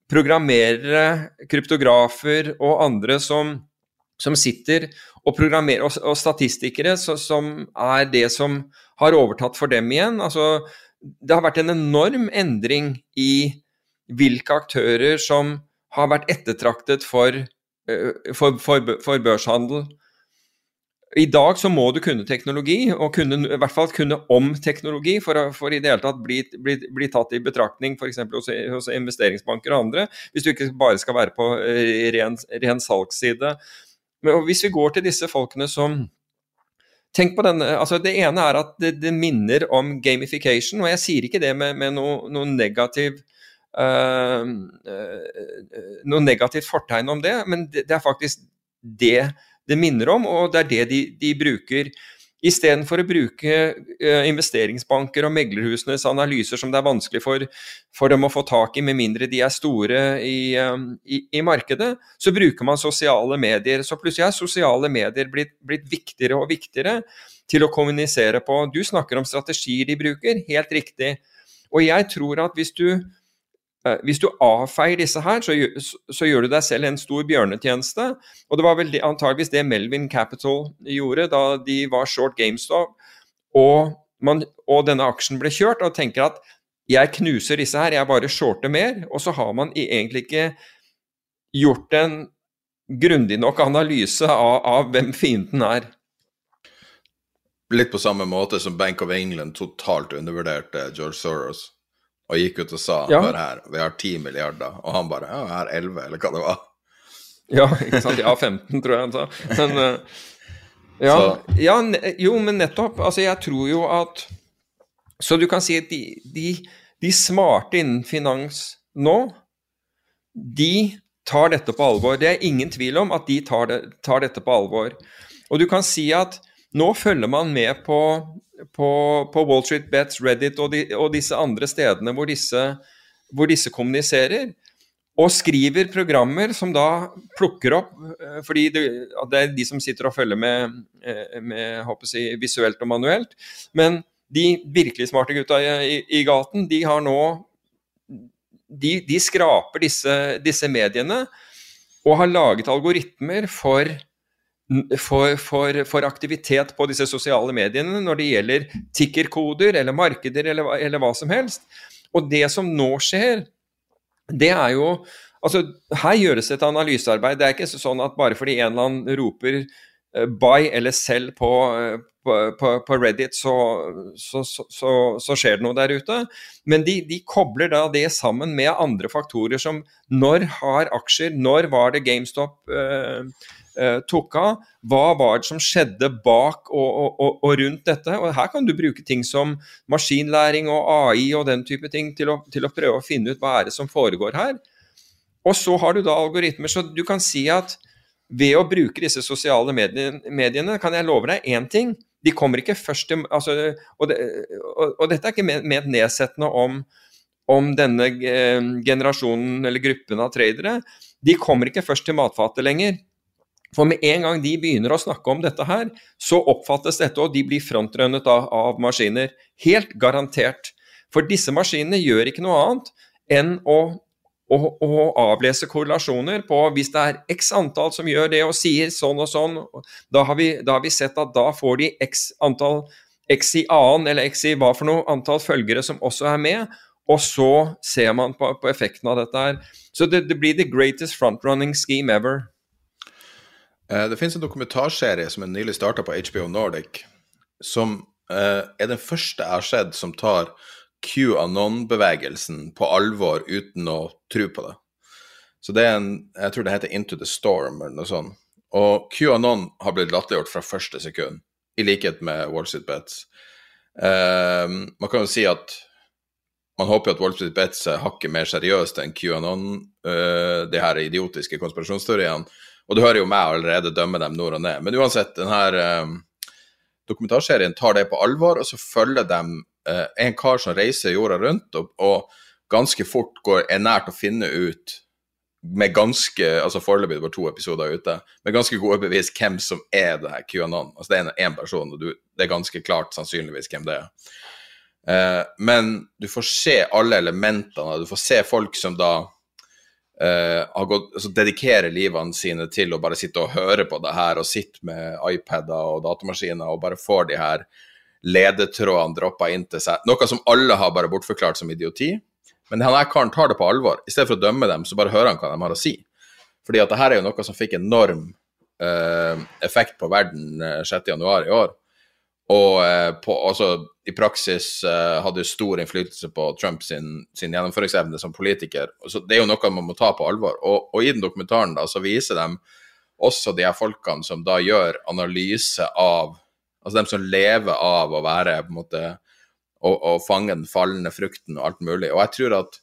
programmerere, kryptografer og andre som, som sitter og programmerer, og, og statistikere så, som er det som har overtatt for dem igjen. altså det har vært en enorm endring i hvilke aktører som har vært ettertraktet for, for, for, for, børshandel. I dag så må du kunne teknologi, og kunne, i hvert fall kunne om teknologi, for, for i det hele tatt bli, bli, bli tatt i betraktning f.eks. Hos, hos investeringsbanker og andre, hvis du ikke bare skal være på eh, ren, ren salgsside. Men hvis vi går til disse folkene som Tenk på denne, altså Det ene er at det, det minner om gamification, og jeg sier ikke det med, med noe, noe negativ uh, noe negativt fortegn om det, men det, det, er faktisk det det minner om, og det er det de, de bruker. Istedenfor å bruke uh, investeringsbanker og meglerhusenes analyser som det er vanskelig for, for, dem å få tak i, med mindre de er store i, um, i, i, markedet, så bruker man sosiale medier. Så plutselig er sosiale medier blitt, blitt viktigere og viktigere til å kommunisere på. Du snakker om strategier de bruker, helt riktig. Og jeg tror at hvis du Eh, hvis du avfeier disse her, så, så, gjør du deg selv en stor bjørnetjeneste. Og det var vel antageligvis det Melvin Capital gjorde da de var short GameStop og, man, og denne aksjen ble kjørt, og tenker at jeg knuser disse her, jeg bare shorter mer. Og så har man egentlig ikke gjort en grundig nok analyse av, av hvem fienden er. Litt på samme måte som Bank of England totalt undervurderte George Soros og gikk ut og sa ja. hør her, vi har 10 milliarder, og han bare ja, jeg har 11, eller hva det var. Ja, ikke sant. Ja, 15, tror jeg han sa. Men uh, ja, ja, jo, men nettopp. Altså, jeg tror jo at Så du kan si at de, de, de smarte innen finans nå, de tar dette på alvor. Det er ingen tvil om at de tar, det, tar dette på alvor. Og du kan si at nå følger man med på på, på Wall Street Bets, Reddit og, de, og, disse andre stedene hvor disse, hvor disse, kommuniserer. Og skriver programmer som da plukker opp eh, fordi det, det er de som sitter og følger med, eh, med jeg, visuelt og manuelt. Men de virkelig smarte gutta i, i gaten, de har nå De, de skraper disse, disse mediene og har laget algoritmer for for, for, for, aktivitet på disse sosiale mediene når det gjelder tikkerkoder eller markeder eller, eller, hva som helst. Og det som nå skjer, det er jo Altså, her gjøres et analysearbeid. Det er ikke sånn at bare fordi en eller annen roper uh, buy eller selg på, uh, på, på, Reddit, så, så, så, så, skjer det noe der ute. Men de, de, kobler da det sammen med andre faktorer som når har aksjer, når var det GameStop uh, uh, tok av. Hva var det som skjedde bak og, og, og, rundt dette? Og Her kan du bruke ting som maskinlæring og AI og den type ting til å, til å prøve å finne ut hva er det som foregår her. Og så har du da algoritmer, så du kan si at ved å bruke disse sosiale mediene kan jeg love deg én ting. De kommer ikke først til altså, og, det, og, og, dette er ikke ment nedsettende om, om denne eh, generasjonen eller gruppen av tradere. De kommer ikke først til matfatet lenger. For med en gang de begynner å snakke om dette her, så oppfattes dette, og de blir frontrønnet av, av maskiner. Helt garantert. For disse maskinene gjør ikke noe annet enn å og, og avlese korrelasjoner på hvis det er x antall som gjør det og sier sånn og sånn, da har vi, da har vi sett at da får de x antall x i annen eller x i hva for noe antall følgere som også er med, og så ser man på, på effekten av dette her. Så det, det blir the greatest frontrunning scheme ever. Eh, det finnes en dokumentarserie som er nylig starta på HBO Nordic, som eh, er den første jeg har sett som tar QAnon-bevegelsen på alvor uten å tro på det. Så det er en Jeg tror det heter Into the Storm eller noe sånt. Og QAnon har blitt latterliggjort fra første sekund, i likhet med Wall Street Bets. Uh, man kan jo si at man håper at Wall Street Bets er hakket mer seriøst enn QAnon, uh, de her idiotiske konspirasjonsteoriene. Og du hører jo meg allerede dømme dem nord og ned. Men uansett, denne uh, dokumentarserien tar det på alvor, og så følger de uh, en kar som reiser jorda rundt, og, og ganske fort går, er nært å finne ut med ganske altså Foreløpig det var to episoder ute, med ganske gode bevis hvem som er det her QAnon. Altså Det er én person, og du, det er ganske klart sannsynligvis hvem det er. Eh, men du får se alle elementene. Du får se folk som da uh, gått, altså dedikerer livene sine til å bare sitte og høre på det her, og sitte med iPader og datamaskiner og bare får de her ledetrådene droppa inn til seg. Noe som alle har bare bortforklart som idioti. Men han her karen tar det på alvor. I stedet for å dømme dem, så bare hører han hva de har å si. Fordi at det her er jo noe som fikk enorm uh, effekt på verden uh, 6.1 i år. Og uh, på, altså, i praksis uh, hadde stor innflytelse på Trumps sin, sin gjennomføringsevne som politiker. Så det er jo noe man må ta på alvor. Og, og i den dokumentaren da, så viser de også de her folkene som da gjør analyse av Altså dem som lever av å være på en måte og, fange den fallende frukten og alt mulig. Og jeg tror at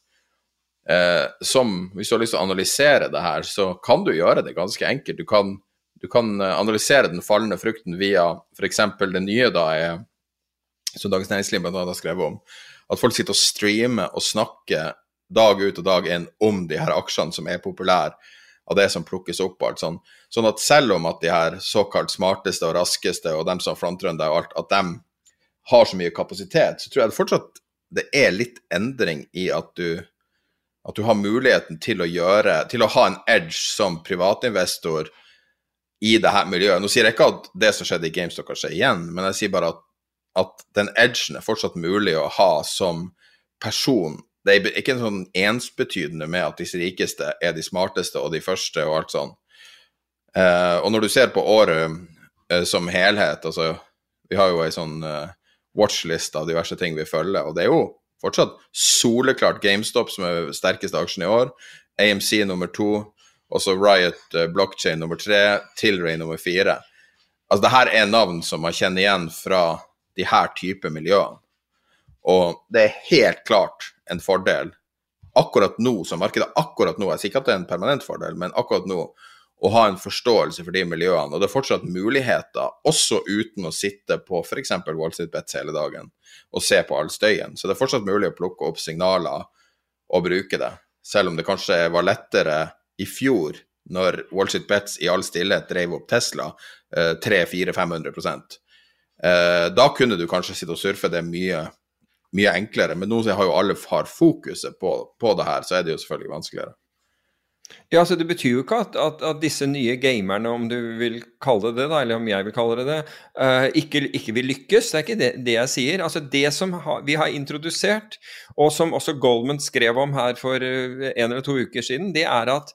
eh, som, hvis du har lyst til å analysere det her, så kan du gjøre det ganske enkelt. Du kan, du kan eh, analysere den fallende frukten via f.eks. det nye da er, som Dagens Næringsliv bl.a. har skrevet om, at folk sitter og streamer og snakker dag ut og dag inn om de her aksjene som er populære, av det som plukkes opp alt sånn. Sånn at selv om at de her såkalt smarteste og raskeste og dem som frontrunner og alt, at dem har så mye kapasitet, så tror jeg det fortsatt det er litt endring i at du, at du har muligheten til å gjøre Til å ha en edge som privatinvestor i det her miljøet. Nå sier jeg ikke at det som skjedde i GameStop kan skje igjen, men jeg sier bare at, at den edgen er fortsatt mulig å ha som person. Det er ikke en sånn ensbetydende med at disse rikeste er de smarteste og de første og alt sånn. Uh, og når du ser på året uh, som helhet, altså Vi har jo ei sånn uh, watchlist av diverse ting vi følger. Og det er jo fortsatt soleklart GameStop som er sterkeste aksjen i år. AMC nummer to, også Riot uh, Blockchain nummer tre, Tilray nummer fire. Altså, det her er navn som man kjenner igjen fra de her type miljøene. Og det er helt klart en fordel akkurat nå, som markedet akkurat nå Jeg sier ikke at det er en permanent fordel, men akkurat nå å ha en forståelse for de miljøene. Og det er fortsatt muligheter, også uten å sitte på f.eks. Wall Street Bets hele dagen og se på all støyen. Så det er fortsatt mulig å plukke opp signaler og bruke det. Selv om det kanskje var lettere i fjor, når Wall Street Bets i all stillhet drev opp Tesla eh, 300-400-500 eh, Da kunne du kanskje sitte og surfe det mye, mye enklere. Men nå har jo alle har fokuset på, på det her, så er det jo selvfølgelig vanskeligere. Ja, altså Det betyr jo ikke at, at, at, disse nye gamerne, om du vil kalle det det, eller om jeg vil kalle det det, uh, ikke, ikke, vil lykkes. Det er ikke det, det jeg sier. Altså Det som ha, vi har introdusert, og som også Goldman skrev om her for uh, en eller to uker siden, det er at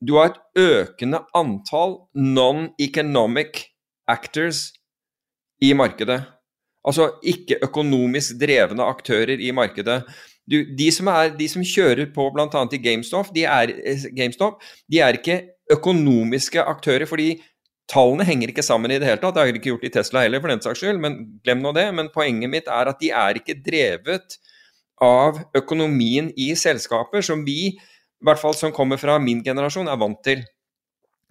du har et økende antall non-economic actors i markedet. Altså ikke økonomisk drevne aktører i markedet du, de, som er, de, som kjører på bl.a. i GameStop de, er, eh, GameStop, de er ikke økonomiske aktører, fordi tallene henger ikke sammen i det hele tatt. Det har de ikke gjort i Tesla heller, for den saks skyld, men glem nå det. Men poenget mitt er at de er ikke drevet av økonomien i selskaper, som vi, i hvert fall som kommer fra min generasjon, er vant til.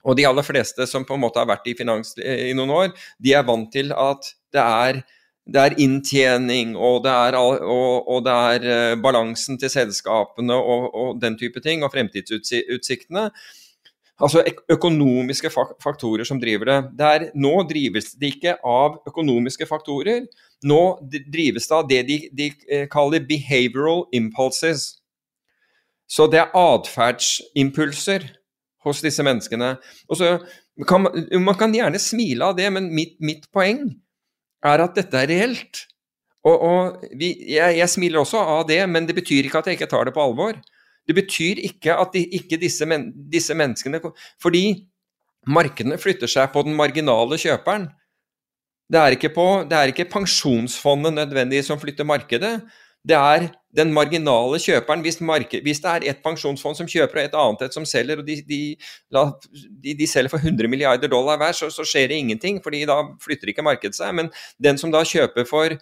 Og de aller fleste som på en måte har vært i finans eh, i noen år, de er vant til at det er det er inntjening, og det er, og, og det er uh, balansen til selskapene og, og, den type ting, og fremtidsutsiktene. Altså økonomiske faktorer som driver det. Der, nå drives det ikke av økonomiske faktorer. Nå drives det av det de, de eh, kaller behavioral impulses. Så det er atferdsimpulser hos disse menneskene. Så kan man, kan gjerne smile av det, men mitt, mitt poeng er at dette er reelt. Og, og vi, jeg, jeg, smiler også av det, men det betyr ikke at jeg ikke tar det på alvor. Det betyr ikke at de, ikke disse, men, disse menneskene Fordi markedene flytter seg på den marginale kjøperen. Det er ikke, på, det er ikke pensjonsfondet nødvendig som flytter markedet. Det er den marginale kjøperen. Hvis, marked, hvis det er et pensjonsfond som kjøper og et annet et som selger, og de, de, de, de selger for 100 milliarder dollar hver, så, så, skjer det ingenting, fordi da flytter ikke markedet seg. Men den som da kjøper for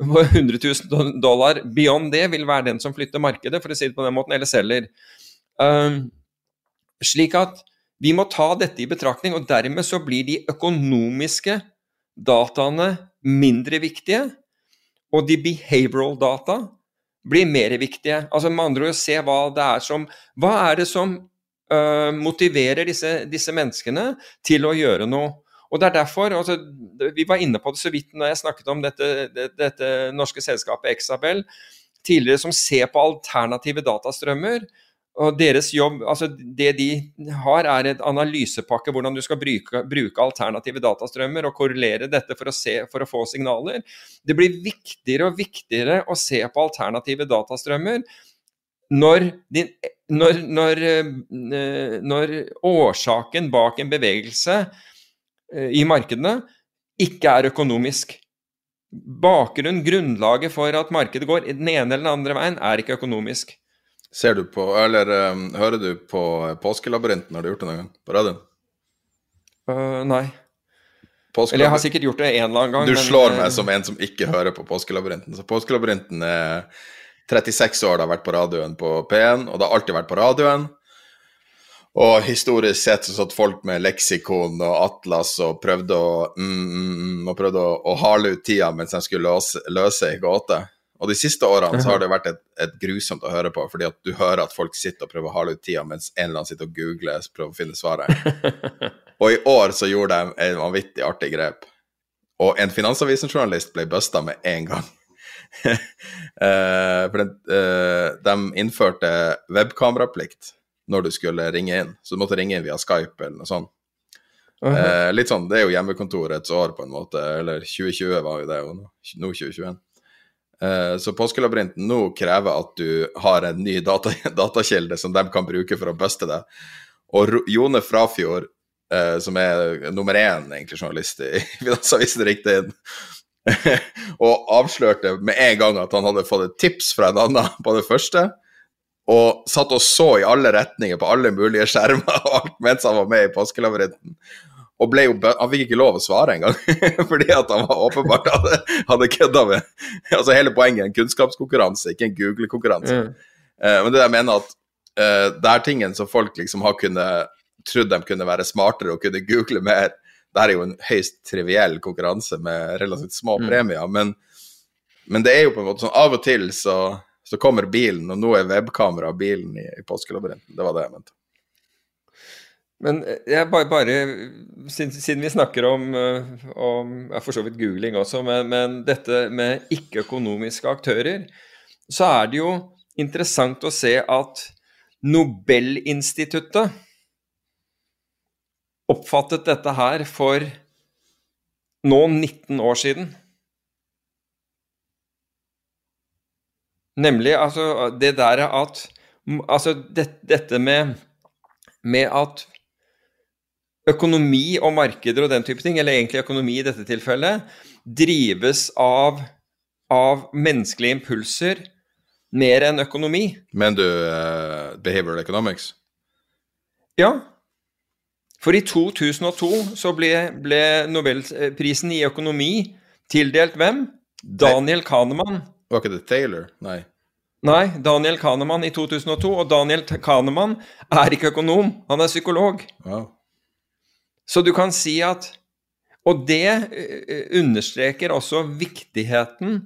100 000 dollar beyond det, vil være den som flytter markedet, for å si det på den måten, eller selger. Um, slik at vi må ta dette i betraktning, og dermed så blir de økonomiske dataene mindre viktige, og de behavioral data blir mer viktige. Altså Med andre ord se hva det er som Hva er det som uh, motiverer disse, disse, menneskene til å gjøre noe? Og det er derfor, altså, Vi var inne på det så vidt når jeg snakket om dette, dette, dette norske selskapet Exabel tidligere, som ser på alternative datastrømmer. Og deres jobb, altså Det de har, er et analysepakke, hvordan du skal bruke, bruke, alternative datastrømmer og korrelere dette for å, se, for å, få signaler. Det blir viktigere og viktigere å se på alternative datastrømmer når, din, når, når, eh, når, årsaken bak en bevegelse eh, i markedene ikke er økonomisk. Bakgrunn, grunnlaget for at markedet går den ene eller den andre veien, er ikke økonomisk. Ser du på, eller um, hører du på Påskelabyrinten? Har du gjort det noen gang på radioen? Uh, nei. Eller jeg har sikkert gjort det en eller annen gang. Du men, slår meg uh, som en som ikke hører på Påskelabyrinten. Så Påskelabyrinten er 36 år det har vært på radioen på P1, og det har alltid vært på radioen. Og historisk sett så satt folk med leksikon og atlas og prøvde å, mm, mm, mm og prøvde å, å hale ut tida mens de skulle løse, løse ei gåte. Og de siste årene så har det vært et, et, grusomt å høre på, fordi at du hører at folk sitter og prøver å hale ut tida mens en eller annen sitter og googler og prøver å finne svaret. og i år så gjorde de en vanvittig artig grep. Og en Finansavisen-journalist ble busta med en gang. uh, for den, uh, de innførte webkameraplikt når du skulle ringe inn. Så du måtte ringe inn via Skype eller noe sånt. Uh -huh. litt sånn, Det er jo hjemmekontorets år, på en måte. Eller 2020 var jo det, og nå 2021. Eh, så Påskelabyrinten nå krever at du har en ny data, datakilde som de kan bruke for å buste deg. Og Jone Frafjord, eh, som er nummer én egentlig journalist i Finansavisen, riktig inn og avslørte med en gang at han hadde fått et tips fra en annen på det første. Og satt og så i alle retninger på alle mulige skjermer mens han var med i Påskelabyrinten. Og ble jo, han fikk ikke lov å svare engang, fordi at han var åpenbart hadde, hadde kødda med Altså Hele poenget er en kunnskapskonkurranse, ikke en Google-konkurranse. Mm. Uh, men det jeg mener at uh, det er tingen som folk liksom har kunnet trodd de kunne være smartere og kunne google mer. Det er jo en høyst triviell konkurranse med relativt små mm. premier, men, men, det er jo på en måte sånn Av og til så, så kommer bilen, og nå er webkamera bilen i, i påskelabyrinten. Det var det jeg mente. Men eh, jeg bare, bare siden, vi snakker om, eh, om for så vidt googling også, men, men dette med ikke-økonomiske aktører, så er det jo interessant å se at Nobelinstituttet oppfattet dette her for nå 19 år siden. Nemlig altså det der at Altså det, dette med, med at økonomi og markeder og den type ting, eller egentlig økonomi i dette tilfellet, drives av, av menneskelige impulser mer enn økonomi. Men du uh, behavioral economics? Ja. For i 2002 så ble, ble nobelprisen i økonomi tildelt hvem? Daniel Kahneman. Var ikke det Taylor? Nei. Nei, Daniel Kahneman i 2002. Og Daniel Kahneman er ikke økonom, han er psykolog. Wow. Så du kan si at Og det eh, understreker også viktigheten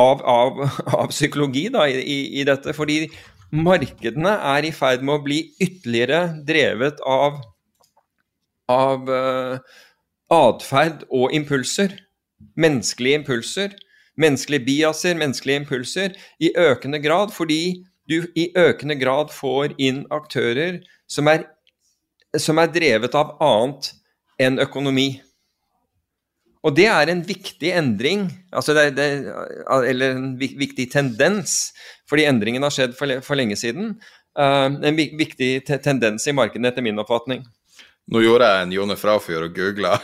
av, av, av psykologi da, i, i, dette. Fordi markedene er i ferd med å bli ytterligere drevet av, av uh, atferd og impulser. Menneskelige impulser. Menneskelige biaser, menneskelige impulser, i økende grad fordi du i økende grad får inn aktører som er, som er drevet av annet enn økonomi. Og det er en viktig endring, altså det, det, eller en viktig tendens, fordi endringen har skjedd for, for lenge siden. Uh, en viktig tendens i markedet, etter min oppfatning. Nå gjorde jeg en Jone Frafjord og googla.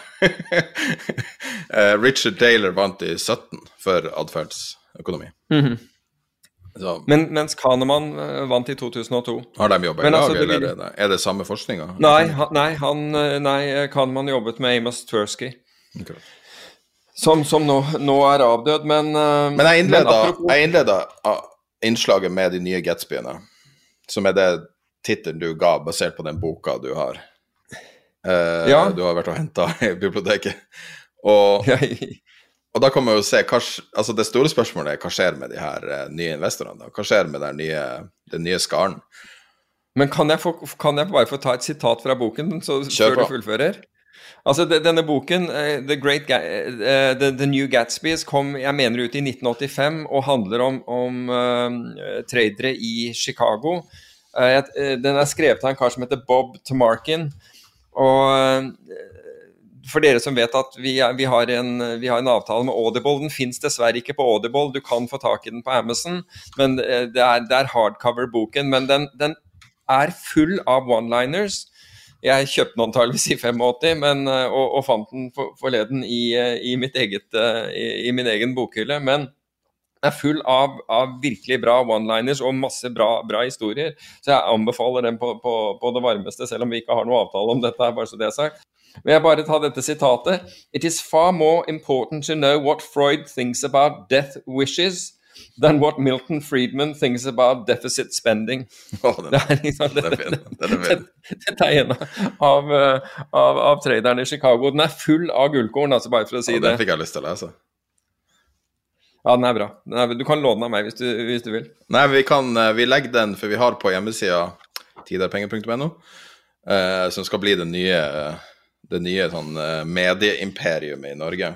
uh, Richard Taylor vant i 17 for atferdsøkonomi. Mm -hmm. Men, mens Kahneman uh, vant i 2002. Har de jobba i lag, altså, eller vil... er det samme forskninga? Nei, han, nei, han, nei, Kahneman jobbet med Amos Tversky. Okay. Som, som nå, nå, er avdød, men Men jeg innleda, men jeg innleda innslaget med de nye Gatsbyene, som er det tittelen du ga basert på den boka du har. Uh, ja. Du har vært og henta i biblioteket. Og, og da kan man jo se hva, altså Det store spørsmålet er hva skjer med de her uh, nye investorene? Hva skjer med den nye, den nye skaren? Men kan jeg, få, kan jeg, bare få ta et sitat fra boken så, før du fullfører? Altså, Denne boken, uh, The, Great Ga uh, The, The, New Gatsbys, kom jeg mener ut i 1985 og handler om, om tradere i Chicago. den er skrevet av en kar som heter Bob Tamarkin. Og for dere som vet at vi, er, vi, har en, vi, har en, avtale med Audible. Den fins dessverre ikke på Audible, du kan få tak i den på Amazon. men Det er, er hardcover-boken. Men den, den, er full av one-liners jeg kjøpte den antageligvis i 85, men, eh, og, og, fant den for, forleden i, eh, i, eget, eh, i, min egen bokhylle. Men den er full av, av virkelig bra one-liners og masse bra, bra, historier. Så jeg anbefaler den på, på, på, det varmeste, selv om vi ikke har noe avtale om dette. bare så det er sagt. Men jeg bare ta dette sitatet. It is far more important to know what Freud thinks about death wishes than what Milton Friedman thinks about deficit spending. Oh, den, det er liksom, det, det, Dette er en av, av, av traderne i Chicago. Den er full av gullkorn, altså bare for å si ja, det. Den fikk jeg lyst til å lese. Ja, den er bra. Den er, du kan låne den av meg hvis du, hvis du, vil. Nei, vi, kan, eh, vi legger den, for vi har på hjemmesida tiderpenger.no, eh, som skal bli den nye, det nye sånn, eh, medieimperiumet i Norge.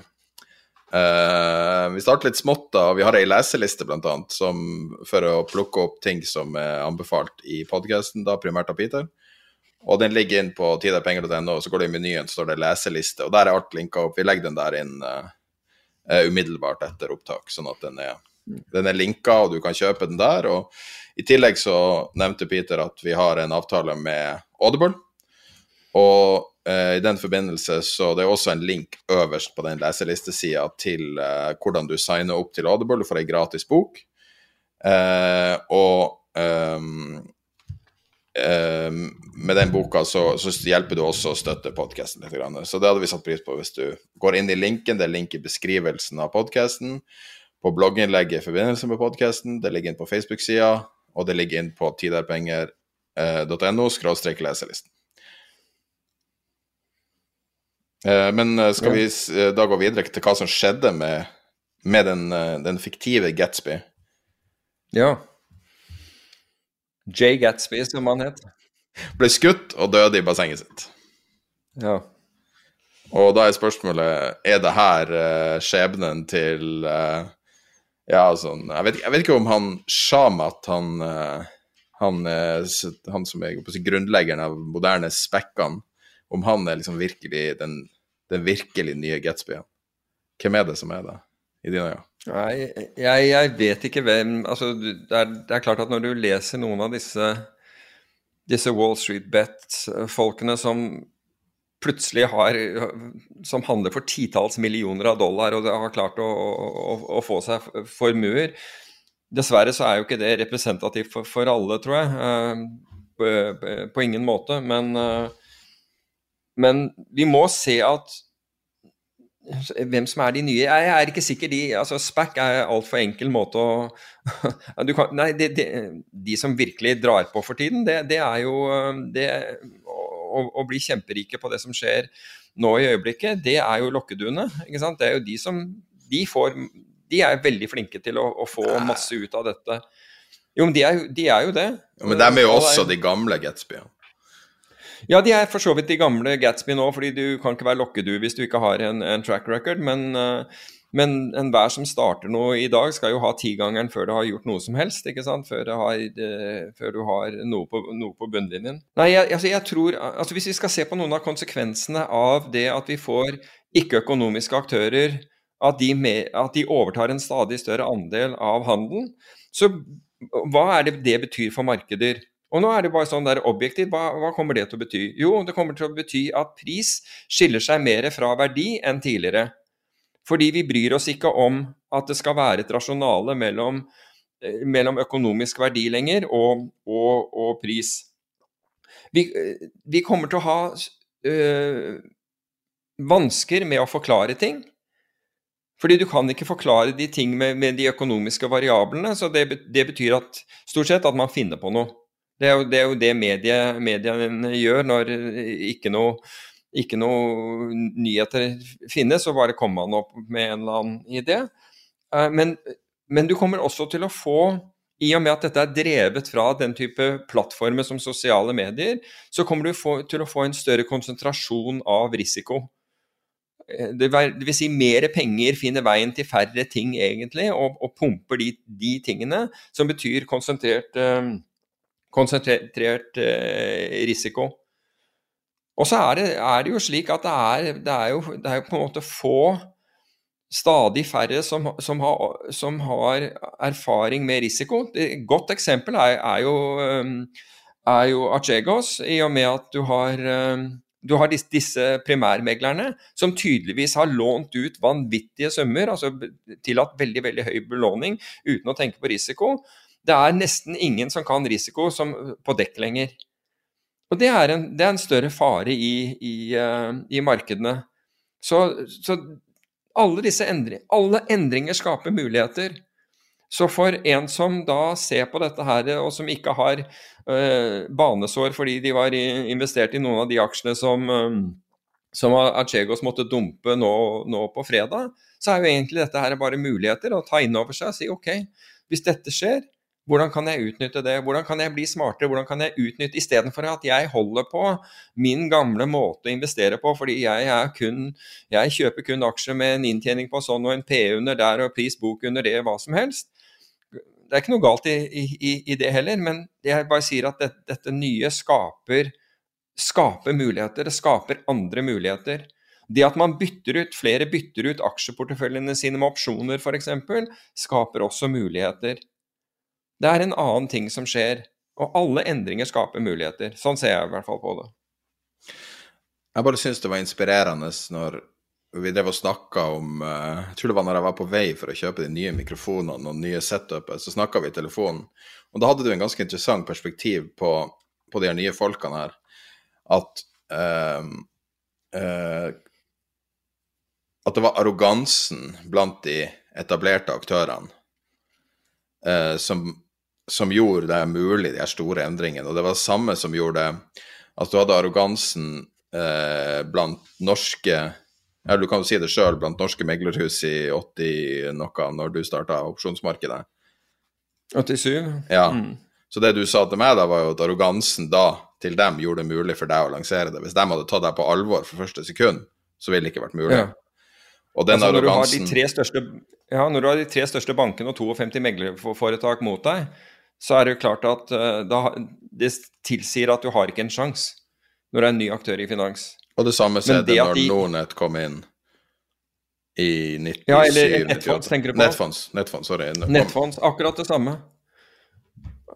Uh, vi starter litt smått, da. Vi har ei leseliste, blant annet, som, for å plukke opp ting som er anbefalt i podkasten, da primært av Peter. Og den ligger inn på tiderpenger.no, så går det i menyen, så står det 'leseliste', og der er alt linka opp. Vi legger den der inn uh, umiddelbart etter opptak, sånn at den er, den er linka, og du kan kjøpe den der. Og i tillegg så nevnte Peter at vi har en avtale med Audible. Og I den forbindelse så det er også en link øverst på den leselistesida til uh, hvordan du signer opp til Audible. Får ei gratis bok. Uh, og um, med den boka så, så, hjelper du også å støtte podkasten litt. Så det hadde vi satt pris på hvis du går inn i linken. Det er link i beskrivelsen av podkasten. På blogginnlegget i forbindelse med podkasten. Det ligger inn på Facebook-sida, og det ligger inn på tiderpenger.no skråstrek leselisten. Eh, men eh, skal vi eh, da gå videre til hva som skjedde med, med den, den, fiktive Gatsby? Ja. Jay Gatsby, som han het. Ble skutt og døde i bassenget sitt. Ja. Og da er spørsmålet Er det her skjebnen til Ja, sånn jeg vet, jeg vet, ikke om han Shamat, han, han, han som er grunnleggeren av moderne spekkene om han er liksom virkelig den, den virkelig nye Gatsbyen. Hvem er det som er det, i dine øyne? Nei, jeg, jeg, vet ikke hvem altså, det, er, det, er, klart at når du leser noen av disse, disse Wall Street Bet-folkene som plutselig har Som handler for titalls millioner av dollar og har klart å, å, å få seg formuer Dessverre så er jo ikke det representativt for, for alle, tror jeg. Uh, på, på, ingen måte. Men uh, men vi må se at hvem som er de nye. Jeg er ikke sikker. de, altså SPAC er altfor enkel måte å kan, Nei, de, de, de som virkelig drar på for tiden, det, det er jo det, å, å, bli kjemperike på det som skjer nå i øyeblikket, det er jo lokkeduene. ikke sant? Det er jo de som De, får, de er veldig flinke til å, å få masse ut av dette. Jo, men de er, de er jo det. Ja, men de er jo også de gamle Gatsbyene. Ja, de er for så vidt de gamle Gatsby nå, fordi du kan ikke være lokkedue hvis du ikke har en, en track record. Men, uh, Men enhver som starter noe i dag, skal jo ha tigangeren før du har gjort noe som helst. ikke sant? Før, har, eh, før du har noe på, noe på bunnlinjen. Nei, jeg, altså jeg tror, altså Hvis vi skal se på noen av konsekvensene av det at vi får ikke-økonomiske aktører, at de, med, at de overtar en stadig større andel av handelen, så hva er det det betyr for markeder? Og nå er det bare sånn der objektivt, hva, hva, kommer det til å bety? Jo, det kommer til å bety at pris skiller seg mer fra verdi enn tidligere. Fordi vi bryr oss ikke om at det skal være et rasjonale mellom, eh, mellom økonomisk verdi lenger og, og, og pris. Vi, vi, kommer til å ha øh, vansker med å forklare ting. Fordi du kan ikke forklare de ting med, med de økonomiske variablene. Så det, det, betyr at stort sett at man finner på noe. Det er jo det, er jo det medie, mediene gjør når ikke noe ikke noe nyheter finnes, så bare kommer man opp med en eller annen idé. Eh, men, men, du kommer også til å få, i og med at dette er drevet fra den type plattformer som sosiale medier, så kommer du få, til å få en større konsentrasjon av risiko. Eh, det vil si mer penger finner veien til færre ting, egentlig, og, og pumper de, de, tingene, som betyr konsentrert, eh, konsentrert risiko. Og så er det, er det, jo slik at det er, det er, jo, det er jo på en måte få stadig færre som, som, har, som har, erfaring med risiko. Et godt eksempel er, jo, er jo Archegos, i og med at du har, du har disse, disse, primærmeglerne som tydeligvis har lånt ut vanvittige summer, altså tillatt veldig veldig høy belåning uten å tenke på risiko. Det er nesten ingen som kan risiko som, på dekk lenger. Og det er en, det er en større fare i, i, uh, i markedene. Så, så, alle disse endringer, alle endringer skaper muligheter. Så for en som da ser på dette her, og som ikke har uh, banesår fordi de var investert i noen av de aksjene som, um, som Archegos måtte dumpe nå, nå, på fredag, så er jo egentlig dette her bare muligheter å ta inn over seg og si OK, hvis dette skjer, hvordan kan jeg utnytte det? Hvordan kan jeg bli smartere? Hvordan kan jeg utnytte Istedenfor at jeg holder på min gamle måte å investere på, fordi jeg, kun, jeg kjøper kun aksjer med en inntjening på sånn og en P under der og pris bok under det, hva som helst. Det er ikke noe galt i, i, i det heller, men jeg bare sier at det, dette nye skaper, skaper muligheter. Det skaper andre muligheter. Det at man bytter ut, flere bytter ut aksjeporteføljene sine med opsjoner f.eks., skaper også muligheter. Det er en annen ting som skjer, og alle endringer skaper muligheter. Sånn ser jeg i hvert fall på det. Jeg bare syns det var inspirerende når vi drev og snakka om uh, Jeg tror det var når jeg var på vei for å kjøpe de nye mikrofonene og nye setupet, så snakka vi i telefonen. Og da hadde du en ganske interessant perspektiv på, på de nye folkene her. At uh, uh, At det var arrogansen blant de etablerte aktørene uh, som som gjorde det mulig, de store endringene. Og det var det samme som gjorde det at du hadde arrogansen eh, blant norske ja, Du kan jo si det sjøl, blant norske meglerhus i 80 noe, når du starta opsjonsmarkedet. 87? Ja. Mm. Så det du sa til meg da, var jo at arrogansen da til dem gjorde det mulig for deg å lansere det. Hvis de hadde tatt deg på alvor for første sekund, så ville det ikke vært mulig. Ja. Og den altså, arrogansen når du, største, ja, når du har de tre største bankene og 52 meglerforetak mot deg, så er det jo klart at da, det tilsier at du har ikke en sjanse når du er en ny aktør i finans. Og det samme skjedde det når de... Nordnett kom inn i 97 Ja, eller Nettfonds, tenker du på? Nettfonds, Nettfonds, sorry. Nettfonds, akkurat det samme.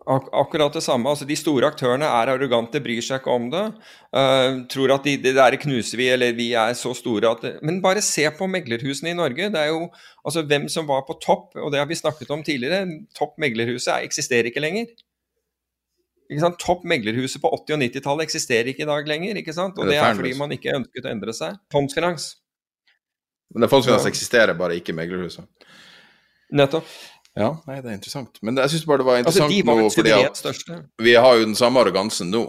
Ak akkurat det samme. altså De store aktørene er arrogante, bryr seg ikke om det. Uh, tror at de, det der knuser vi, eller vi er så store at det, Men bare se på meglerhusene i Norge. Det er jo altså hvem som var på topp, og det har vi snakket om tidligere. Topp meglerhuset eksisterer ikke lenger. Ikke sant? Topp meglerhuset på 80- og 90-tallet eksisterer ikke i dag lenger. ikke sant? Og det er fordi man ikke ønsket å endre seg. Fondsfinans. Men Fondsfinans ja. eksisterer bare ikke meglerhuset. Nettopp. Ja, nei, det er interessant. Men jeg syns bare det var altså, interessant var nå, fordi at største. vi har jo den samme arrogansen nå.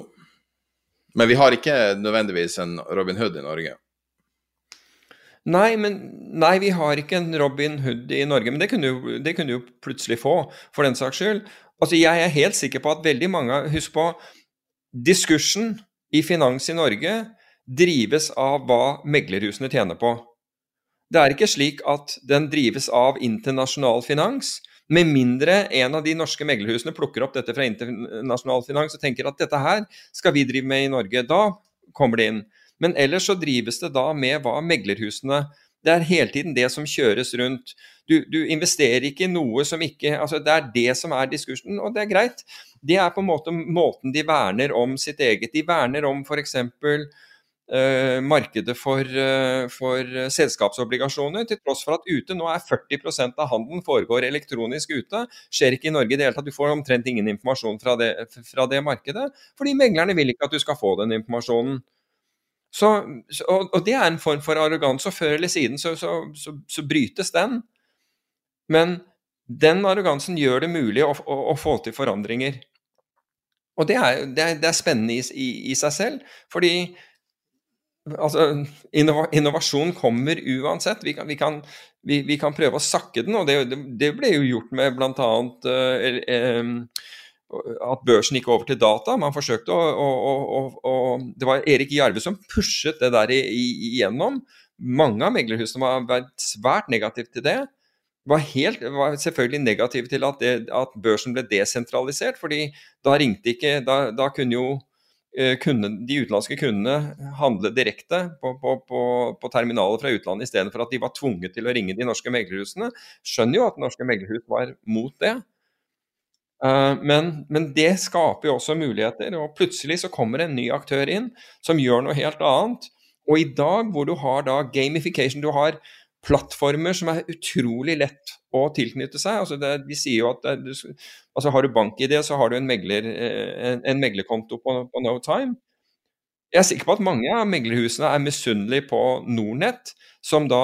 Men vi har ikke nødvendigvis en Robin Hood i Norge. Nei, men, nei, vi har ikke en Robin Hood i Norge, men det kunne, jo, det kunne jo plutselig få, for den saks skyld. Altså, Jeg er helt sikker på at veldig mange Husk på, diskursen i finans i Norge drives av hva meglerhusene tjener på. Det er ikke slik at den drives av internasjonal finans. Med mindre en av de norske meglerhusene plukker opp dette fra internasjonal finans og tenker at dette her skal vi drive med i Norge. Da kommer det inn. Men ellers så drives det da med hva meglerhusene Det er hele tiden det som kjøres rundt. Du, du investerer ikke i noe som ikke altså Det er det som er diskursen, og det er greit. Det er på en måte måten de verner om sitt eget. De verner om f.eks. Uh, markedet for, uh, for selskapsobligasjoner, til tross for at ute nå er 40% av handelen foregår elektronisk ute. Skjer ikke i Norge i det hele tatt. Du får omtrent ingen informasjon fra det, fra det, markedet. Fordi meglerne vil ikke at du skal få den informasjonen. Så, og, og, det er en form for arroganse, og før eller siden så, så, så, brytes den. Men den arrogansen gjør det mulig å, å, å få til forandringer. Og det er, det er, det er spennende i, i, i, seg selv, fordi altså, innovasjon kommer uansett. Vi kan, vi, kan, vi, vi kan, prøve å sakke den, og det, det ble jo gjort med bl.a. Uh, uh, at børsen gikk over til data. Man forsøkte å, å, å, å Det var Erik Jarve som pushet det der igjennom. Mange av meglerhusene var vært svært negative til det. Var, helt, var selvfølgelig negative til at, det, at, børsen ble desentralisert, fordi da ringte ikke Da, da kunne jo Eh, kunde, de utenlandske kundene handle direkte på, på, på, på terminaler fra utlandet, istedenfor at de var tvunget til å ringe de norske meglerhusene. Skjønner jo at norske meglerhus var mot det. Uh, men, men, det skaper jo også muligheter, og plutselig så kommer en ny aktør inn som gjør noe helt annet. Og i dag hvor du har da gamification, du har plattformer som er utrolig lett å tilknytte seg. Altså det, vi sier jo at det, altså Har du bank-ID, så har du en, megler, eh, en, en meglerkonto på, på, no time. Jeg er sikker på at mange av meglerhusene er misunnelige på Nornett, som da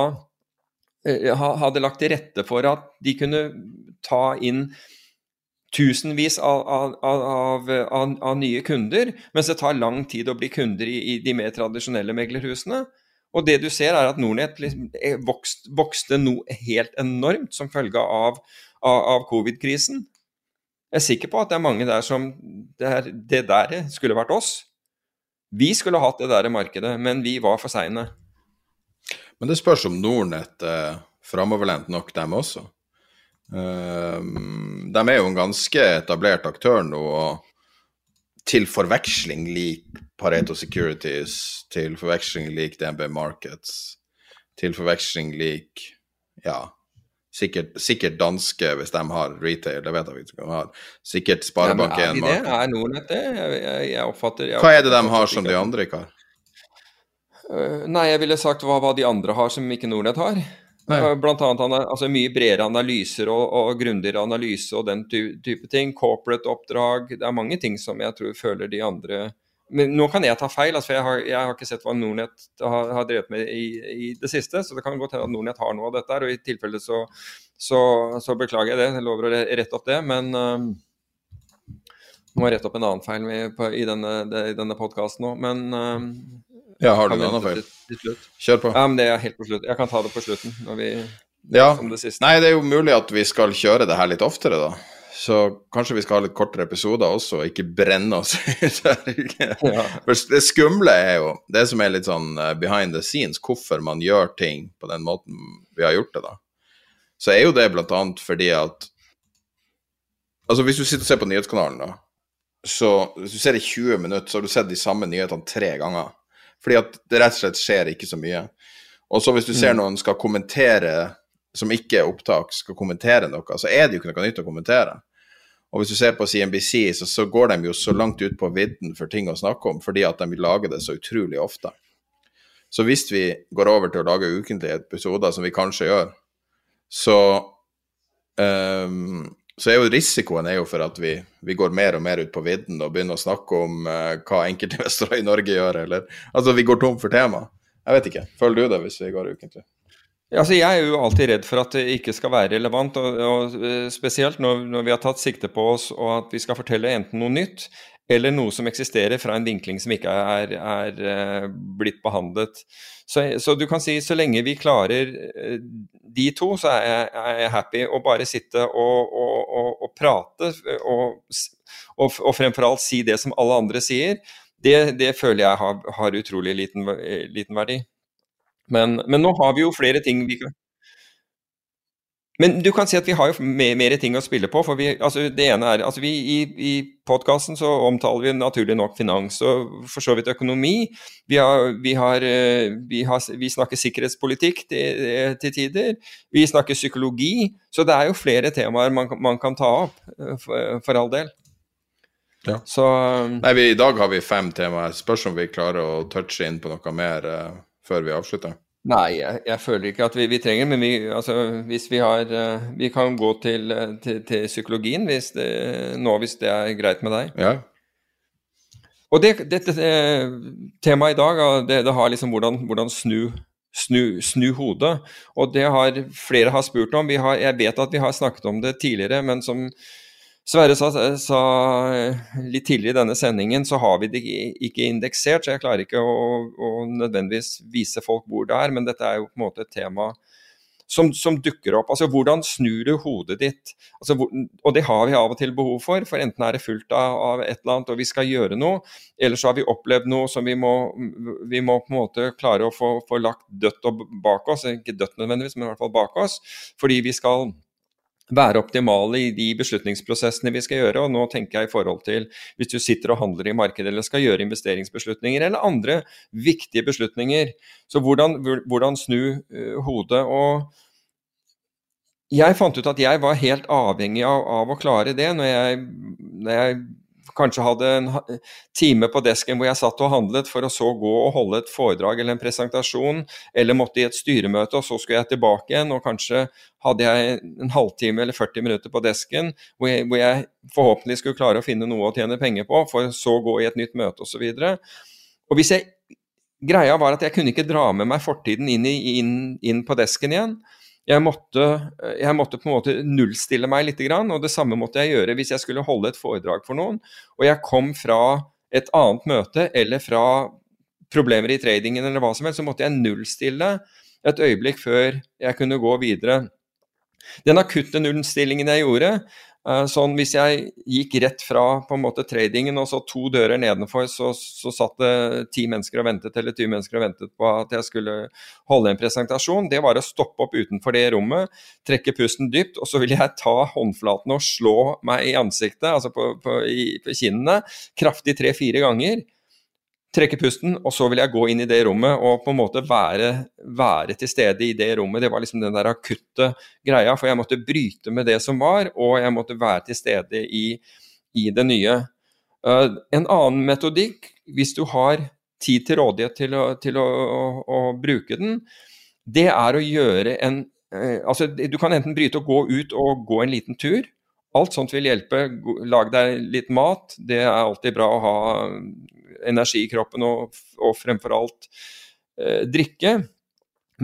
eh, hadde lagt til rette for at de kunne ta inn tusenvis av, av, av, av, nye kunder, mens det tar lang tid å bli kunder i, i de mer tradisjonelle meglerhusene. Og det du ser, er at Nordnett liksom vokste, vokste noe helt enormt som følge av, av, av covid-krisen. Jeg er sikker på at det er mange der som Det, det der skulle vært oss. Vi skulle hatt det der markedet, men vi var for seine. Men det spørs om Nordnett er framoverlent nok, dem også. Uh, de er jo en ganske etablert aktør nå, og til forveksling lik Pareto Securities, til forveksling lik DNB Markets, til forveksling lik ja, sikkert, sikkert, danske hvis de har retail, det vet jeg ikke om de har. Sikkert Sparebank1 ja, Market. Er Nordnett det? Jeg, jeg, jeg oppfatter jeg Hva er det de har som de andre ikke har? Uh, nei, jeg ville sagt hva, hva de andre har som ikke Nordnett har. Uh, blant annet altså, mye bredere analyser og, og grundigere analyse og den type ting. Corporate oppdrag. Det er mange ting som jeg tror føler de andre men nå kan jeg ta feil, altså, jeg har, jeg har ikke sett hva Nornett har, har drevet med i, i, det siste. Så det kan godt hende at Nornett har noe av dette. og I tilfelle så, så, så, beklager jeg det. Jeg lover å rette opp det. Men um, må rette opp en annen feil med, på, i denne, denne podkasten òg. Men um, Ja, har du en annen feil? Kjør på. Ja, men Det er helt på slutt. Jeg kan ta det på slutten. når vi ja. Det Nei, det er jo mulig at vi skal kjøre det her litt oftere, da. Så kanskje vi skal ha litt kortere episoder også, og ikke brenne oss ut. ja. det skumle er jo det som er litt sånn eh, behind the scenes, hvorfor man gjør ting på den måten vi har gjort det, da. Så er jo det blant annet fordi at Altså, hvis du sitter og ser på nyhetskanalen, da, så hvis du ser i 20 minutter, så har du sett de samme nyhetene tre ganger. Fordi at det rett og slett skjer ikke så mye. Og så hvis du ser mm. noen skal kommentere som ikke er opptak, skal kommentere noe, så er det jo ikke noe nytt å kommentere. Og hvis du ser på CNBC, så, så går de jo så langt ut på vidden for ting å snakke om, fordi at de lager det så utrolig ofte. Så hvis vi går over til å lage ukentlige episoder, som vi kanskje gjør, så um, så er jo risikoen er jo for at vi, vi, går mer og mer ut på vidden og begynner å snakke om uh, hva enkeltinvestorer i Norge gjør, eller Altså, vi går tom for tema. Jeg vet ikke. Føler du det hvis vi går ukentlig? Altså, jeg er jo alltid redd for at det ikke skal være relevant, og, og eh, spesielt når, når, vi har tatt sikte på oss og at vi skal fortelle enten noe nytt eller noe som eksisterer fra en vinkling som ikke er, er uh, blitt behandlet. Så, så, du kan si så lenge vi klarer uh, de to, så er jeg, er jeg, happy. Å bare sitte og, og, og, prate og, fremfor alt si det som alle andre sier, det, det føler jeg har, har utrolig liten, liten verdi. Men, men nå har vi jo flere ting vi kan men du kan si at vi har jo mer, mer ting å spille på. for vi, altså det ene er, altså vi, I, i podkasten så omtaler vi naturlig nok finans og for så vidt økonomi. Vi, har, vi, har, eh, vi, har, vi snakker sikkerhetspolitikk til, til, tider. Vi snakker psykologi. Så det er jo flere temaer man, man kan ta opp, eh, for, for all del. Ja. Så, Nei, I dag har vi fem temaer. Spørs om vi klarer å touche inn på noe mer uh, før vi avslutter. Nei, jeg, jeg, føler ikke at vi, vi trenger men vi, altså, hvis vi har uh, Vi kan gå til, uh, til, til psykologien hvis det, nå, hvis det er greit med deg. Ja. Og det, dette temaet i dag det, det har liksom hvordan, hvordan snu, snu, snu, hodet. Og det har flere har spurt om. Har, jeg vet at vi har snakket om det tidligere, men som Sverre sa, sa, litt tidligere i denne sendingen, så har vi det ikke indeksert, så jeg klarer ikke å, å nødvendigvis vise folk hvor det er, men dette er jo på en måte et tema som, som dukker opp. Altså hvordan snur du hodet ditt? Altså, hvor, og det har vi av og til behov for, for enten er det fullt av, av, et eller annet og vi skal gjøre noe, eller så har vi opplevd noe som vi må, vi må på en måte klare å få, få lagt dødt bak oss, ikke dødt nødvendigvis, men i hvert fall bak oss, fordi vi skal være optimale i de beslutningsprosessene vi skal gjøre. og Nå tenker jeg i forhold til hvis du sitter og handler i markedet eller skal gjøre investeringsbeslutninger eller andre viktige beslutninger. Så hvordan, hvordan snu uh, hodet. og jeg fant ut at jeg var helt avhengig av, av å klare det når jeg, når jeg kanskje hadde en time på desken hvor jeg satt og handlet, for å så gå og holde et foredrag eller en presentasjon, eller måtte i et styremøte, og så skulle jeg tilbake igjen, og kanskje hadde jeg en halvtime eller 40 minutter på desken hvor jeg, hvor jeg forhåpentlig skulle klare å finne noe å tjene penger på, for så å gå i et nytt møte osv. Og hvis jeg Greia var at jeg kunne ikke dra med meg fortiden inn, i, inn, inn på desken igjen jeg måtte, jeg måtte, på en måte nullstille meg litt, og det samme måtte jeg gjøre hvis jeg skulle holde et foredrag for noen, og jeg kom fra et annet møte eller fra problemer i tradingen eller hva som helst, så måtte jeg nullstille et øyeblikk før jeg kunne gå videre. Den akutte nullstillingen jeg gjorde, sånn Hvis jeg gikk rett fra på en måte tradingen og så to dører nedenfor, så, så satt det ti mennesker og ventet, eller 20 mennesker og ventet på at jeg skulle holde en presentasjon. Det var å stoppe opp utenfor det rommet, trekke pusten dypt, og så ville jeg ta håndflaten og slå meg i ansiktet, altså på, på, i, på kinnene, kraftig tre-fire ganger trekke pusten, og så vil jeg gå inn i det rommet og på en måte være, være, til stede i det rommet. Det var liksom den der akutte greia, for jeg måtte bryte med det som var, og jeg måtte være til stede i, i det nye. Uh, en annen metodikk, hvis du har tid til rådighet til å, til å, å, å bruke den, det er å gjøre en uh, Altså, du kan enten bryte og gå ut og gå en liten tur. Alt sånt vil hjelpe. Lag deg litt mat. Det er alltid bra å ha energi i kroppen og, og fremfor alt eh, drikke.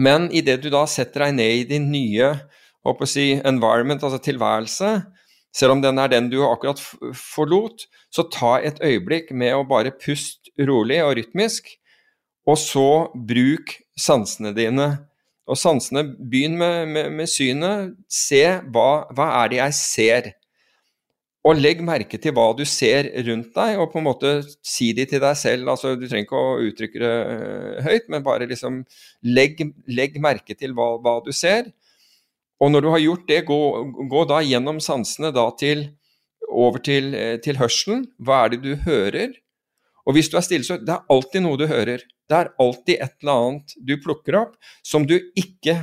Men idet du da setter deg ned i din nye si, environment, altså tilværelse, selv om den er den du akkurat forlot, så ta et øyeblikk med å bare puste rolig og rytmisk, og så bruk sansene dine. Og sansene, begynn med, med, med synet. Se hva, hva er det jeg ser? Og legg merke til hva du ser rundt deg, og på en måte si det til deg selv. altså Du trenger ikke å uttrykke det uh, høyt, men bare liksom legg, legg merke til hva, hva, du ser. Og når du har gjort det, gå, gå da gjennom sansene da til, over til, eh, til, hørselen. Hva er det du hører? Og hvis du er stille, så det er alltid noe du hører. Det er alltid et eller annet du plukker opp som du ikke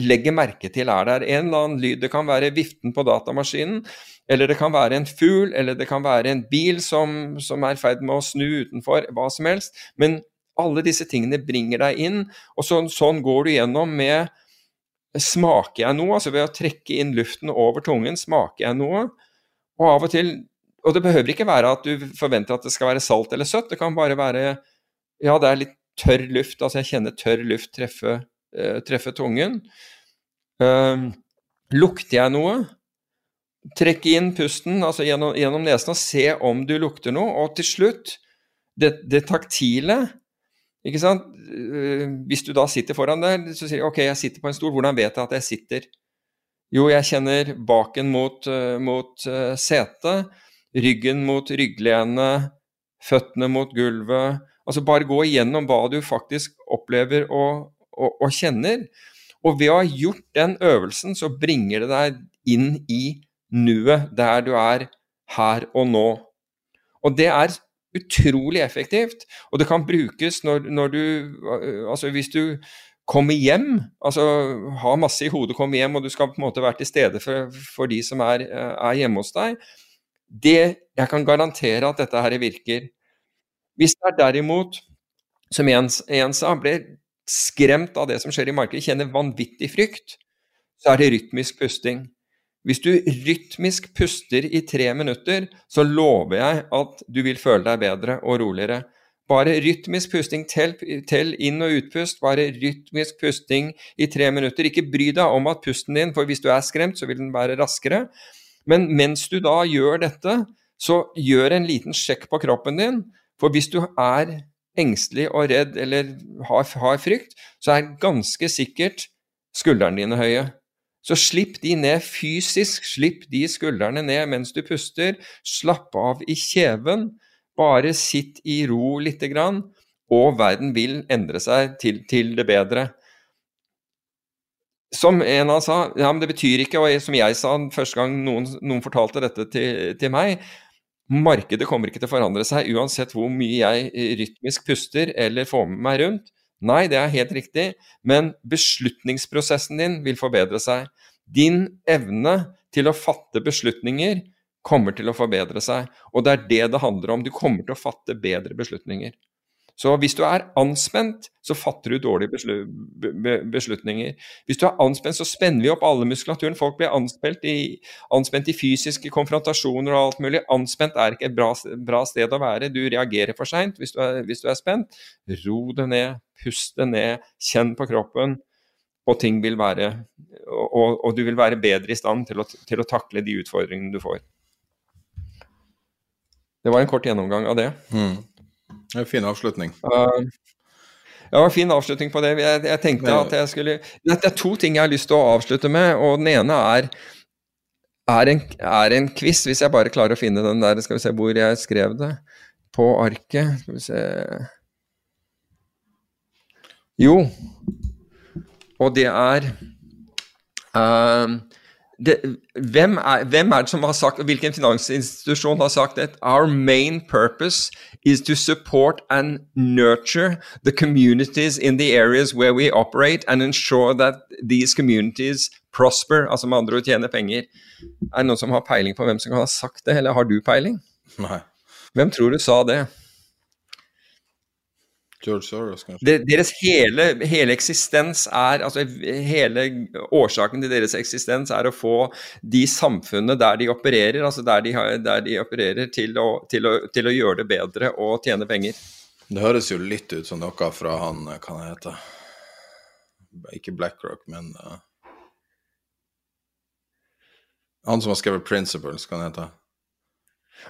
legger merke til er der. En eller annen lyd. Det kan være viften på datamaskinen, eller det kan være en fugl, eller det kan være en bil som, som er i ferd med å snu utenfor, hva som helst. Men alle disse tingene bringer deg inn, og så, sånn går du gjennom med Smaker jeg noe? Altså ved å trekke inn luften over tungen, smaker jeg noe? Og av og til Og det behøver ikke være at du forventer at det skal være salt eller søtt, det kan bare være Ja, det er litt tørr luft, altså jeg kjenner tørr luft treffe treffe tungen. Uh, lukter jeg noe? Trekk inn pusten altså gjennom, gjennom, nesen og se om du lukter noe. Og til slutt, det, det taktile. Ikke sant? Uh, hvis du da sitter foran der, så sier du ok, jeg sitter på en stol, hvordan vet jeg at jeg sitter? Jo, jeg kjenner baken mot, mot setet, ryggen mot rygglenet, føttene mot gulvet. Altså bare gå igjennom hva du faktisk opplever å, og, og kjenner. Og ved å ha gjort den øvelsen, så bringer det deg inn i nuet, der du er her og nå. Og det er utrolig effektivt, og det kan brukes når, når du Altså hvis du kommer hjem, altså har masse i hodet, kommer hjem, og du skal på en måte være til stede for, for de som er, er, hjemme hos deg. Det, jeg kan garantere at dette her virker. Hvis det er derimot, som Jens sa, ble skremt av det som skjer i markedet, kjenner vanvittig frykt, så er det rytmisk pusting. Hvis du rytmisk puster i tre minutter, så lover jeg at du vil føle deg bedre og roligere. Bare rytmisk pusting, tell, tell, inn- og utpust. Bare rytmisk pusting i tre minutter. Ikke bry deg om at pusten din, for hvis du er skremt, så vil den være raskere. Men mens du da gjør dette, så gjør en liten sjekk på kroppen din. For hvis du er engstelig og redd eller har, har frykt, så er ganske sikkert skuldrene dine høye. Så slipp de ned fysisk, slipp de skuldrene ned mens du puster. Slapp av i kjeven. Bare sitt i ro lite grann, og verden vil endre seg til, til det bedre. Som en av sa, ja, men det betyr ikke, og som jeg sa første gang noen, noen fortalte dette til, til meg, Markedet kommer ikke til å forandre seg uansett hvor mye jeg rytmisk puster eller får med meg rundt. Nei, det er helt riktig, men beslutningsprosessen din vil forbedre seg. Din evne til å fatte beslutninger kommer til å forbedre seg, og det er det det handler om. Du kommer til å fatte bedre beslutninger. Så hvis du er anspent, så fatter du dårlige beslutninger. Hvis du er anspent, så spenner vi opp alle muskulaturen. Folk blir anspent i, anspent i fysiske konfrontasjoner og alt mulig. Anspent er ikke et bra, bra sted å være. Du reagerer for seint hvis, hvis, du er spent. Ro det ned, pust det ned, kjenn på kroppen. Og ting vil være og, og du vil være bedre i stand til å, til å takle de utfordringene du får. Det var en kort gjennomgang av det. Mm. En fin avslutning. Uh, det var en fin avslutning på det. Jeg, jeg tenkte at jeg skulle Det er to ting jeg har lyst til å avslutte med, og den ene er er en, er en quiz, hvis jeg bare klarer å finne den der, skal vi se hvor jeg skrev det, på arket. Skal vi se Jo, og det er uh, det, hvem, er, hvem, er, det som har sagt, hvilken finansinstitusjon har sagt at our main purpose is to support and nurture the communities in the areas where we operate and ensure that these communities prosper, altså med andre ord tjene penger. Er det noen som har peiling på hvem som kan ha sagt det, eller har du peiling? Nei. Hvem tror du sa det? George Soros, kanskje? Deres hele, hele, eksistens er altså Hele årsaken til deres eksistens er å få de samfunnene der de opererer, altså der de, der de opererer, til å, til, å, til å, gjøre det bedre og tjene penger. Det høres jo litt ut som noe fra han Hva han heter Ikke BlackRock, men uh, Han som har skrevet 'Principles', hva han heter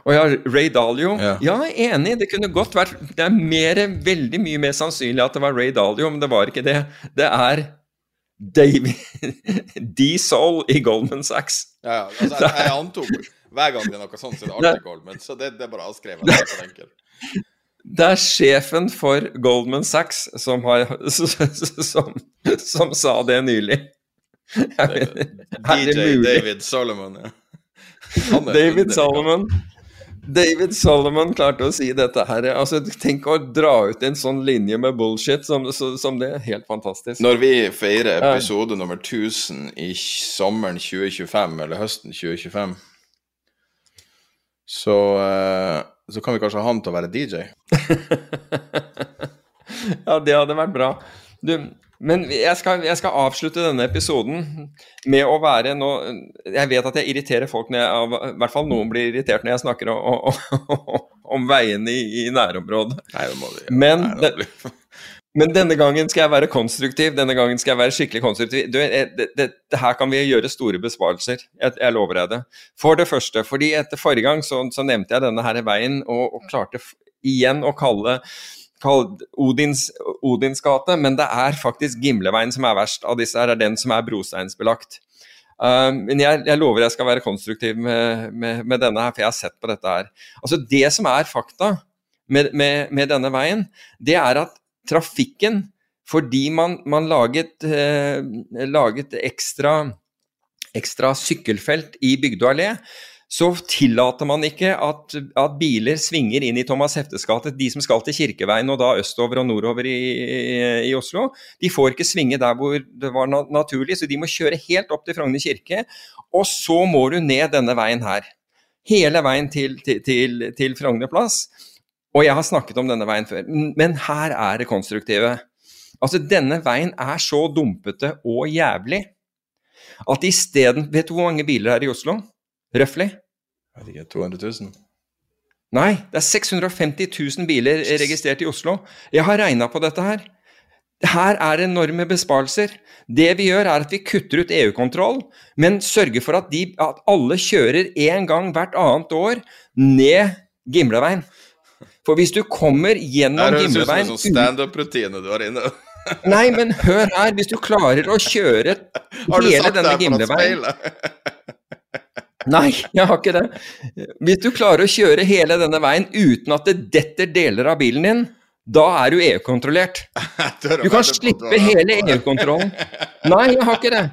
og ja, Ray Dalio. Ja. ja, enig. Det kunne godt vært Det er mer, veldig mye mer sannsynlig at det var Ray Dalio, men det var ikke det. Det er David D. Soul i Goldman Sachs. Ja, ja. Altså, jeg, jeg, antok hver gang det er noe sånt, så er det alltid Goldman. Så det, det er bare avskrevet. Det er, enkelt. det er sjefen for Goldman Sachs som, har, som, som sa det nylig. Mener, DJ David Solomon, ja. David Solomon. David Solomon klarte å si dette her. Altså, tenk å dra ut en sånn linje med bullshit som, som det. Helt fantastisk. Når vi feirer episode nummer 1000 i sommeren 2025, eller høsten 2025, så, eh, så kan vi kanskje ha han til å være DJ? ja, det hadde vært bra. Du, men jeg skal, jeg skal, avslutte denne episoden med å være nå Jeg vet at jeg irriterer folk, når jeg, i hvert fall noen blir irritert når jeg snakker om, om, om veiene i, i nærområdet. Nei, det må du gjøre. Men, det, men, denne gangen skal jeg være konstruktiv. Denne gangen skal jeg være skikkelig konstruktiv. Du, det, det, her kan vi gjøre store besparelser. Jeg, jeg, lover deg det. For det første, fordi etter forrige gang så, så nevnte jeg denne her veien, og, og klarte igjen å kalle Odins, Odins gate, men det er faktisk Gimleveien som er verst av disse. her, er den som er brosteinsbelagt. Uh, men jeg, jeg, lover jeg skal være konstruktiv med, med, med, denne her, for jeg har sett på dette her. Altså Det som er fakta med, med denne veien, det er at trafikken fordi man, man laget, uh, laget ekstra, ekstra sykkelfelt i Bygdø allé, så tillater man ikke at, at, biler svinger inn i Thomas Heftes gate, de som skal til Kirkeveien og da østover og nordover i, i, Oslo. De får ikke svinge der hvor det var naturlig, så de må kjøre helt opp til Frogner kirke. Og så må du ned denne veien her. Hele veien til, til, til, til Frogner plass. Og jeg har snakket om denne veien før, men her er det konstruktive. Altså, denne veien er så dumpete og jævlig at isteden Vet du hvor mange biler er i Oslo? Røftlig? Jeg vet ikke, 200 000? Nei, det er 650 000 biler registrert i Oslo. Jeg har regna på dette her. Her er enorme besparelser. Det vi gjør, er at vi kutter ut EU-kontroll, men sørger for at, de, at alle kjører én gang hvert annet år ned Gimleveien. For hvis du kommer gjennom Gimleveien Det høres ut som en sånn standup-rutine du har inne. Nei, men hør her. Hvis du klarer å kjøre hele denne Gimleveien Nei, jeg har ikke det. Hvis du klarer å kjøre hele denne veien uten at det detter deler av bilen din, da er du EU-kontrollert. Du kan slippe hele EU-kontrollen. Nei, jeg har ikke det.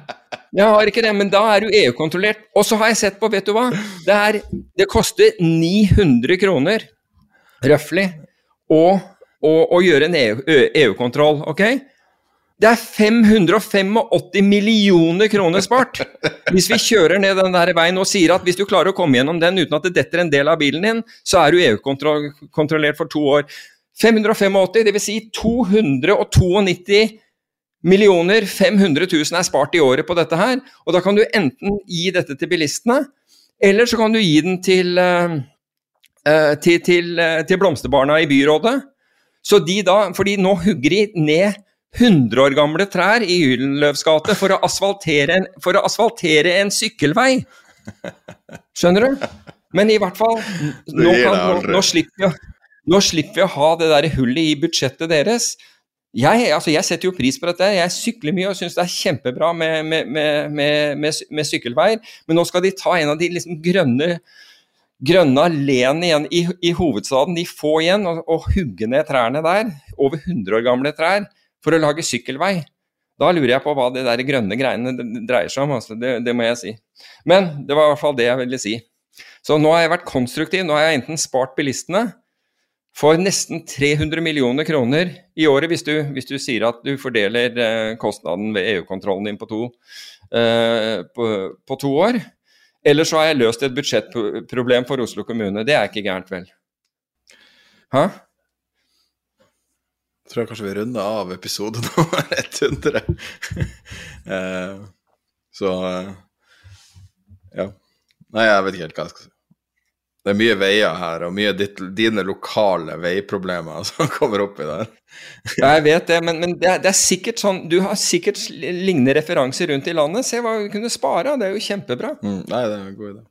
Jeg har ikke det, men da er du EU-kontrollert. Og så har jeg sett på, vet du hva, det, er, det koster 900 kroner, røftlig, å, å, å, gjøre en EU-kontroll, ok? Det er 585 millioner kroner spart hvis vi kjører ned den der veien og sier at hvis du klarer å komme gjennom den uten at det detter en del av bilen din, så er du EU-kontrollert for to år. 585, dvs. Si 292 millioner 500 000 er spart i året på dette her. Og da kan du enten gi dette til bilistene, eller så kan du gi den til, uh, til, til, uh, til blomsterbarna i byrådet. Så de da, fordi nå hugger de ned 100 år gamle trær i Gyldenløvs gate for, for, å asfaltere en sykkelvei. Skjønner du? Men i hvert fall, nå, kan, nå, nå, slipper, vi, nå slipper vi å ha det der hullet i budsjettet deres. Jeg, altså jeg, setter jo pris på dette. Jeg sykler mye og syns det er kjempebra med, med, med, med, sykkelveier. Men nå skal de ta en av de liksom grønne, grønne alleene igjen i, i, hovedstaden. De få igjen, og, og hugge ned trærne der. Over 100 år gamle trær for å lage sykkelvei. Da lurer jeg på hva de der grønne greiene dreier seg om. Altså. Det, det, må jeg si. Men det var i hvert fall det jeg ville si. Så nå har jeg vært konstruktiv. Nå har jeg enten spart bilistene for nesten 300 millioner kroner i året, hvis du, hvis du sier at du fordeler eh, kostnaden ved EU-kontrollen din på to, eh, på, på to år. Eller så har jeg løst et budsjettproblem for Oslo kommune. Det er ikke gærent, vel? Hæ? Tror jeg kanskje vi runder av episode nummer 100. eh, så eh, ja. Nei, jeg vet ikke helt hva jeg skal si. Det er mye veier her, og mye ditt, dine lokale veiproblemer som kommer oppi der. ja, jeg vet det, men, men det, er, det, er, sikkert sånn Du har sikkert lignende referanser rundt i landet. Se hva vi kunne spare, det er jo kjempebra. Mm, nei, det er en god idé.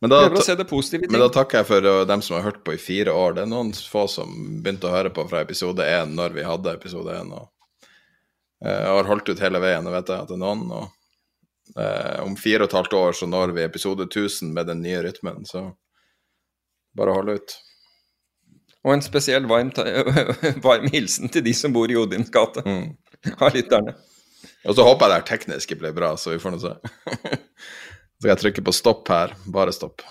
Men da, men da, takker jeg for uh, dem som har hørt på i fire år. Det er noen få som begynte å høre på fra episode én når vi hadde episode én. Og uh, har holdt ut hele veien, og vet jeg at det er noen. Og uh, om fire og et halvt år så når vi episode 1000 med den nye rytmen, så bare hold ut. Og en spesiell varm, varm hilsen til de som bor i Odins gate, mm. av lytterne. Og så håper jeg det her tekniske ble bra, så vi får nå se. Så skal jeg trykke på stopp her. Bare stopp.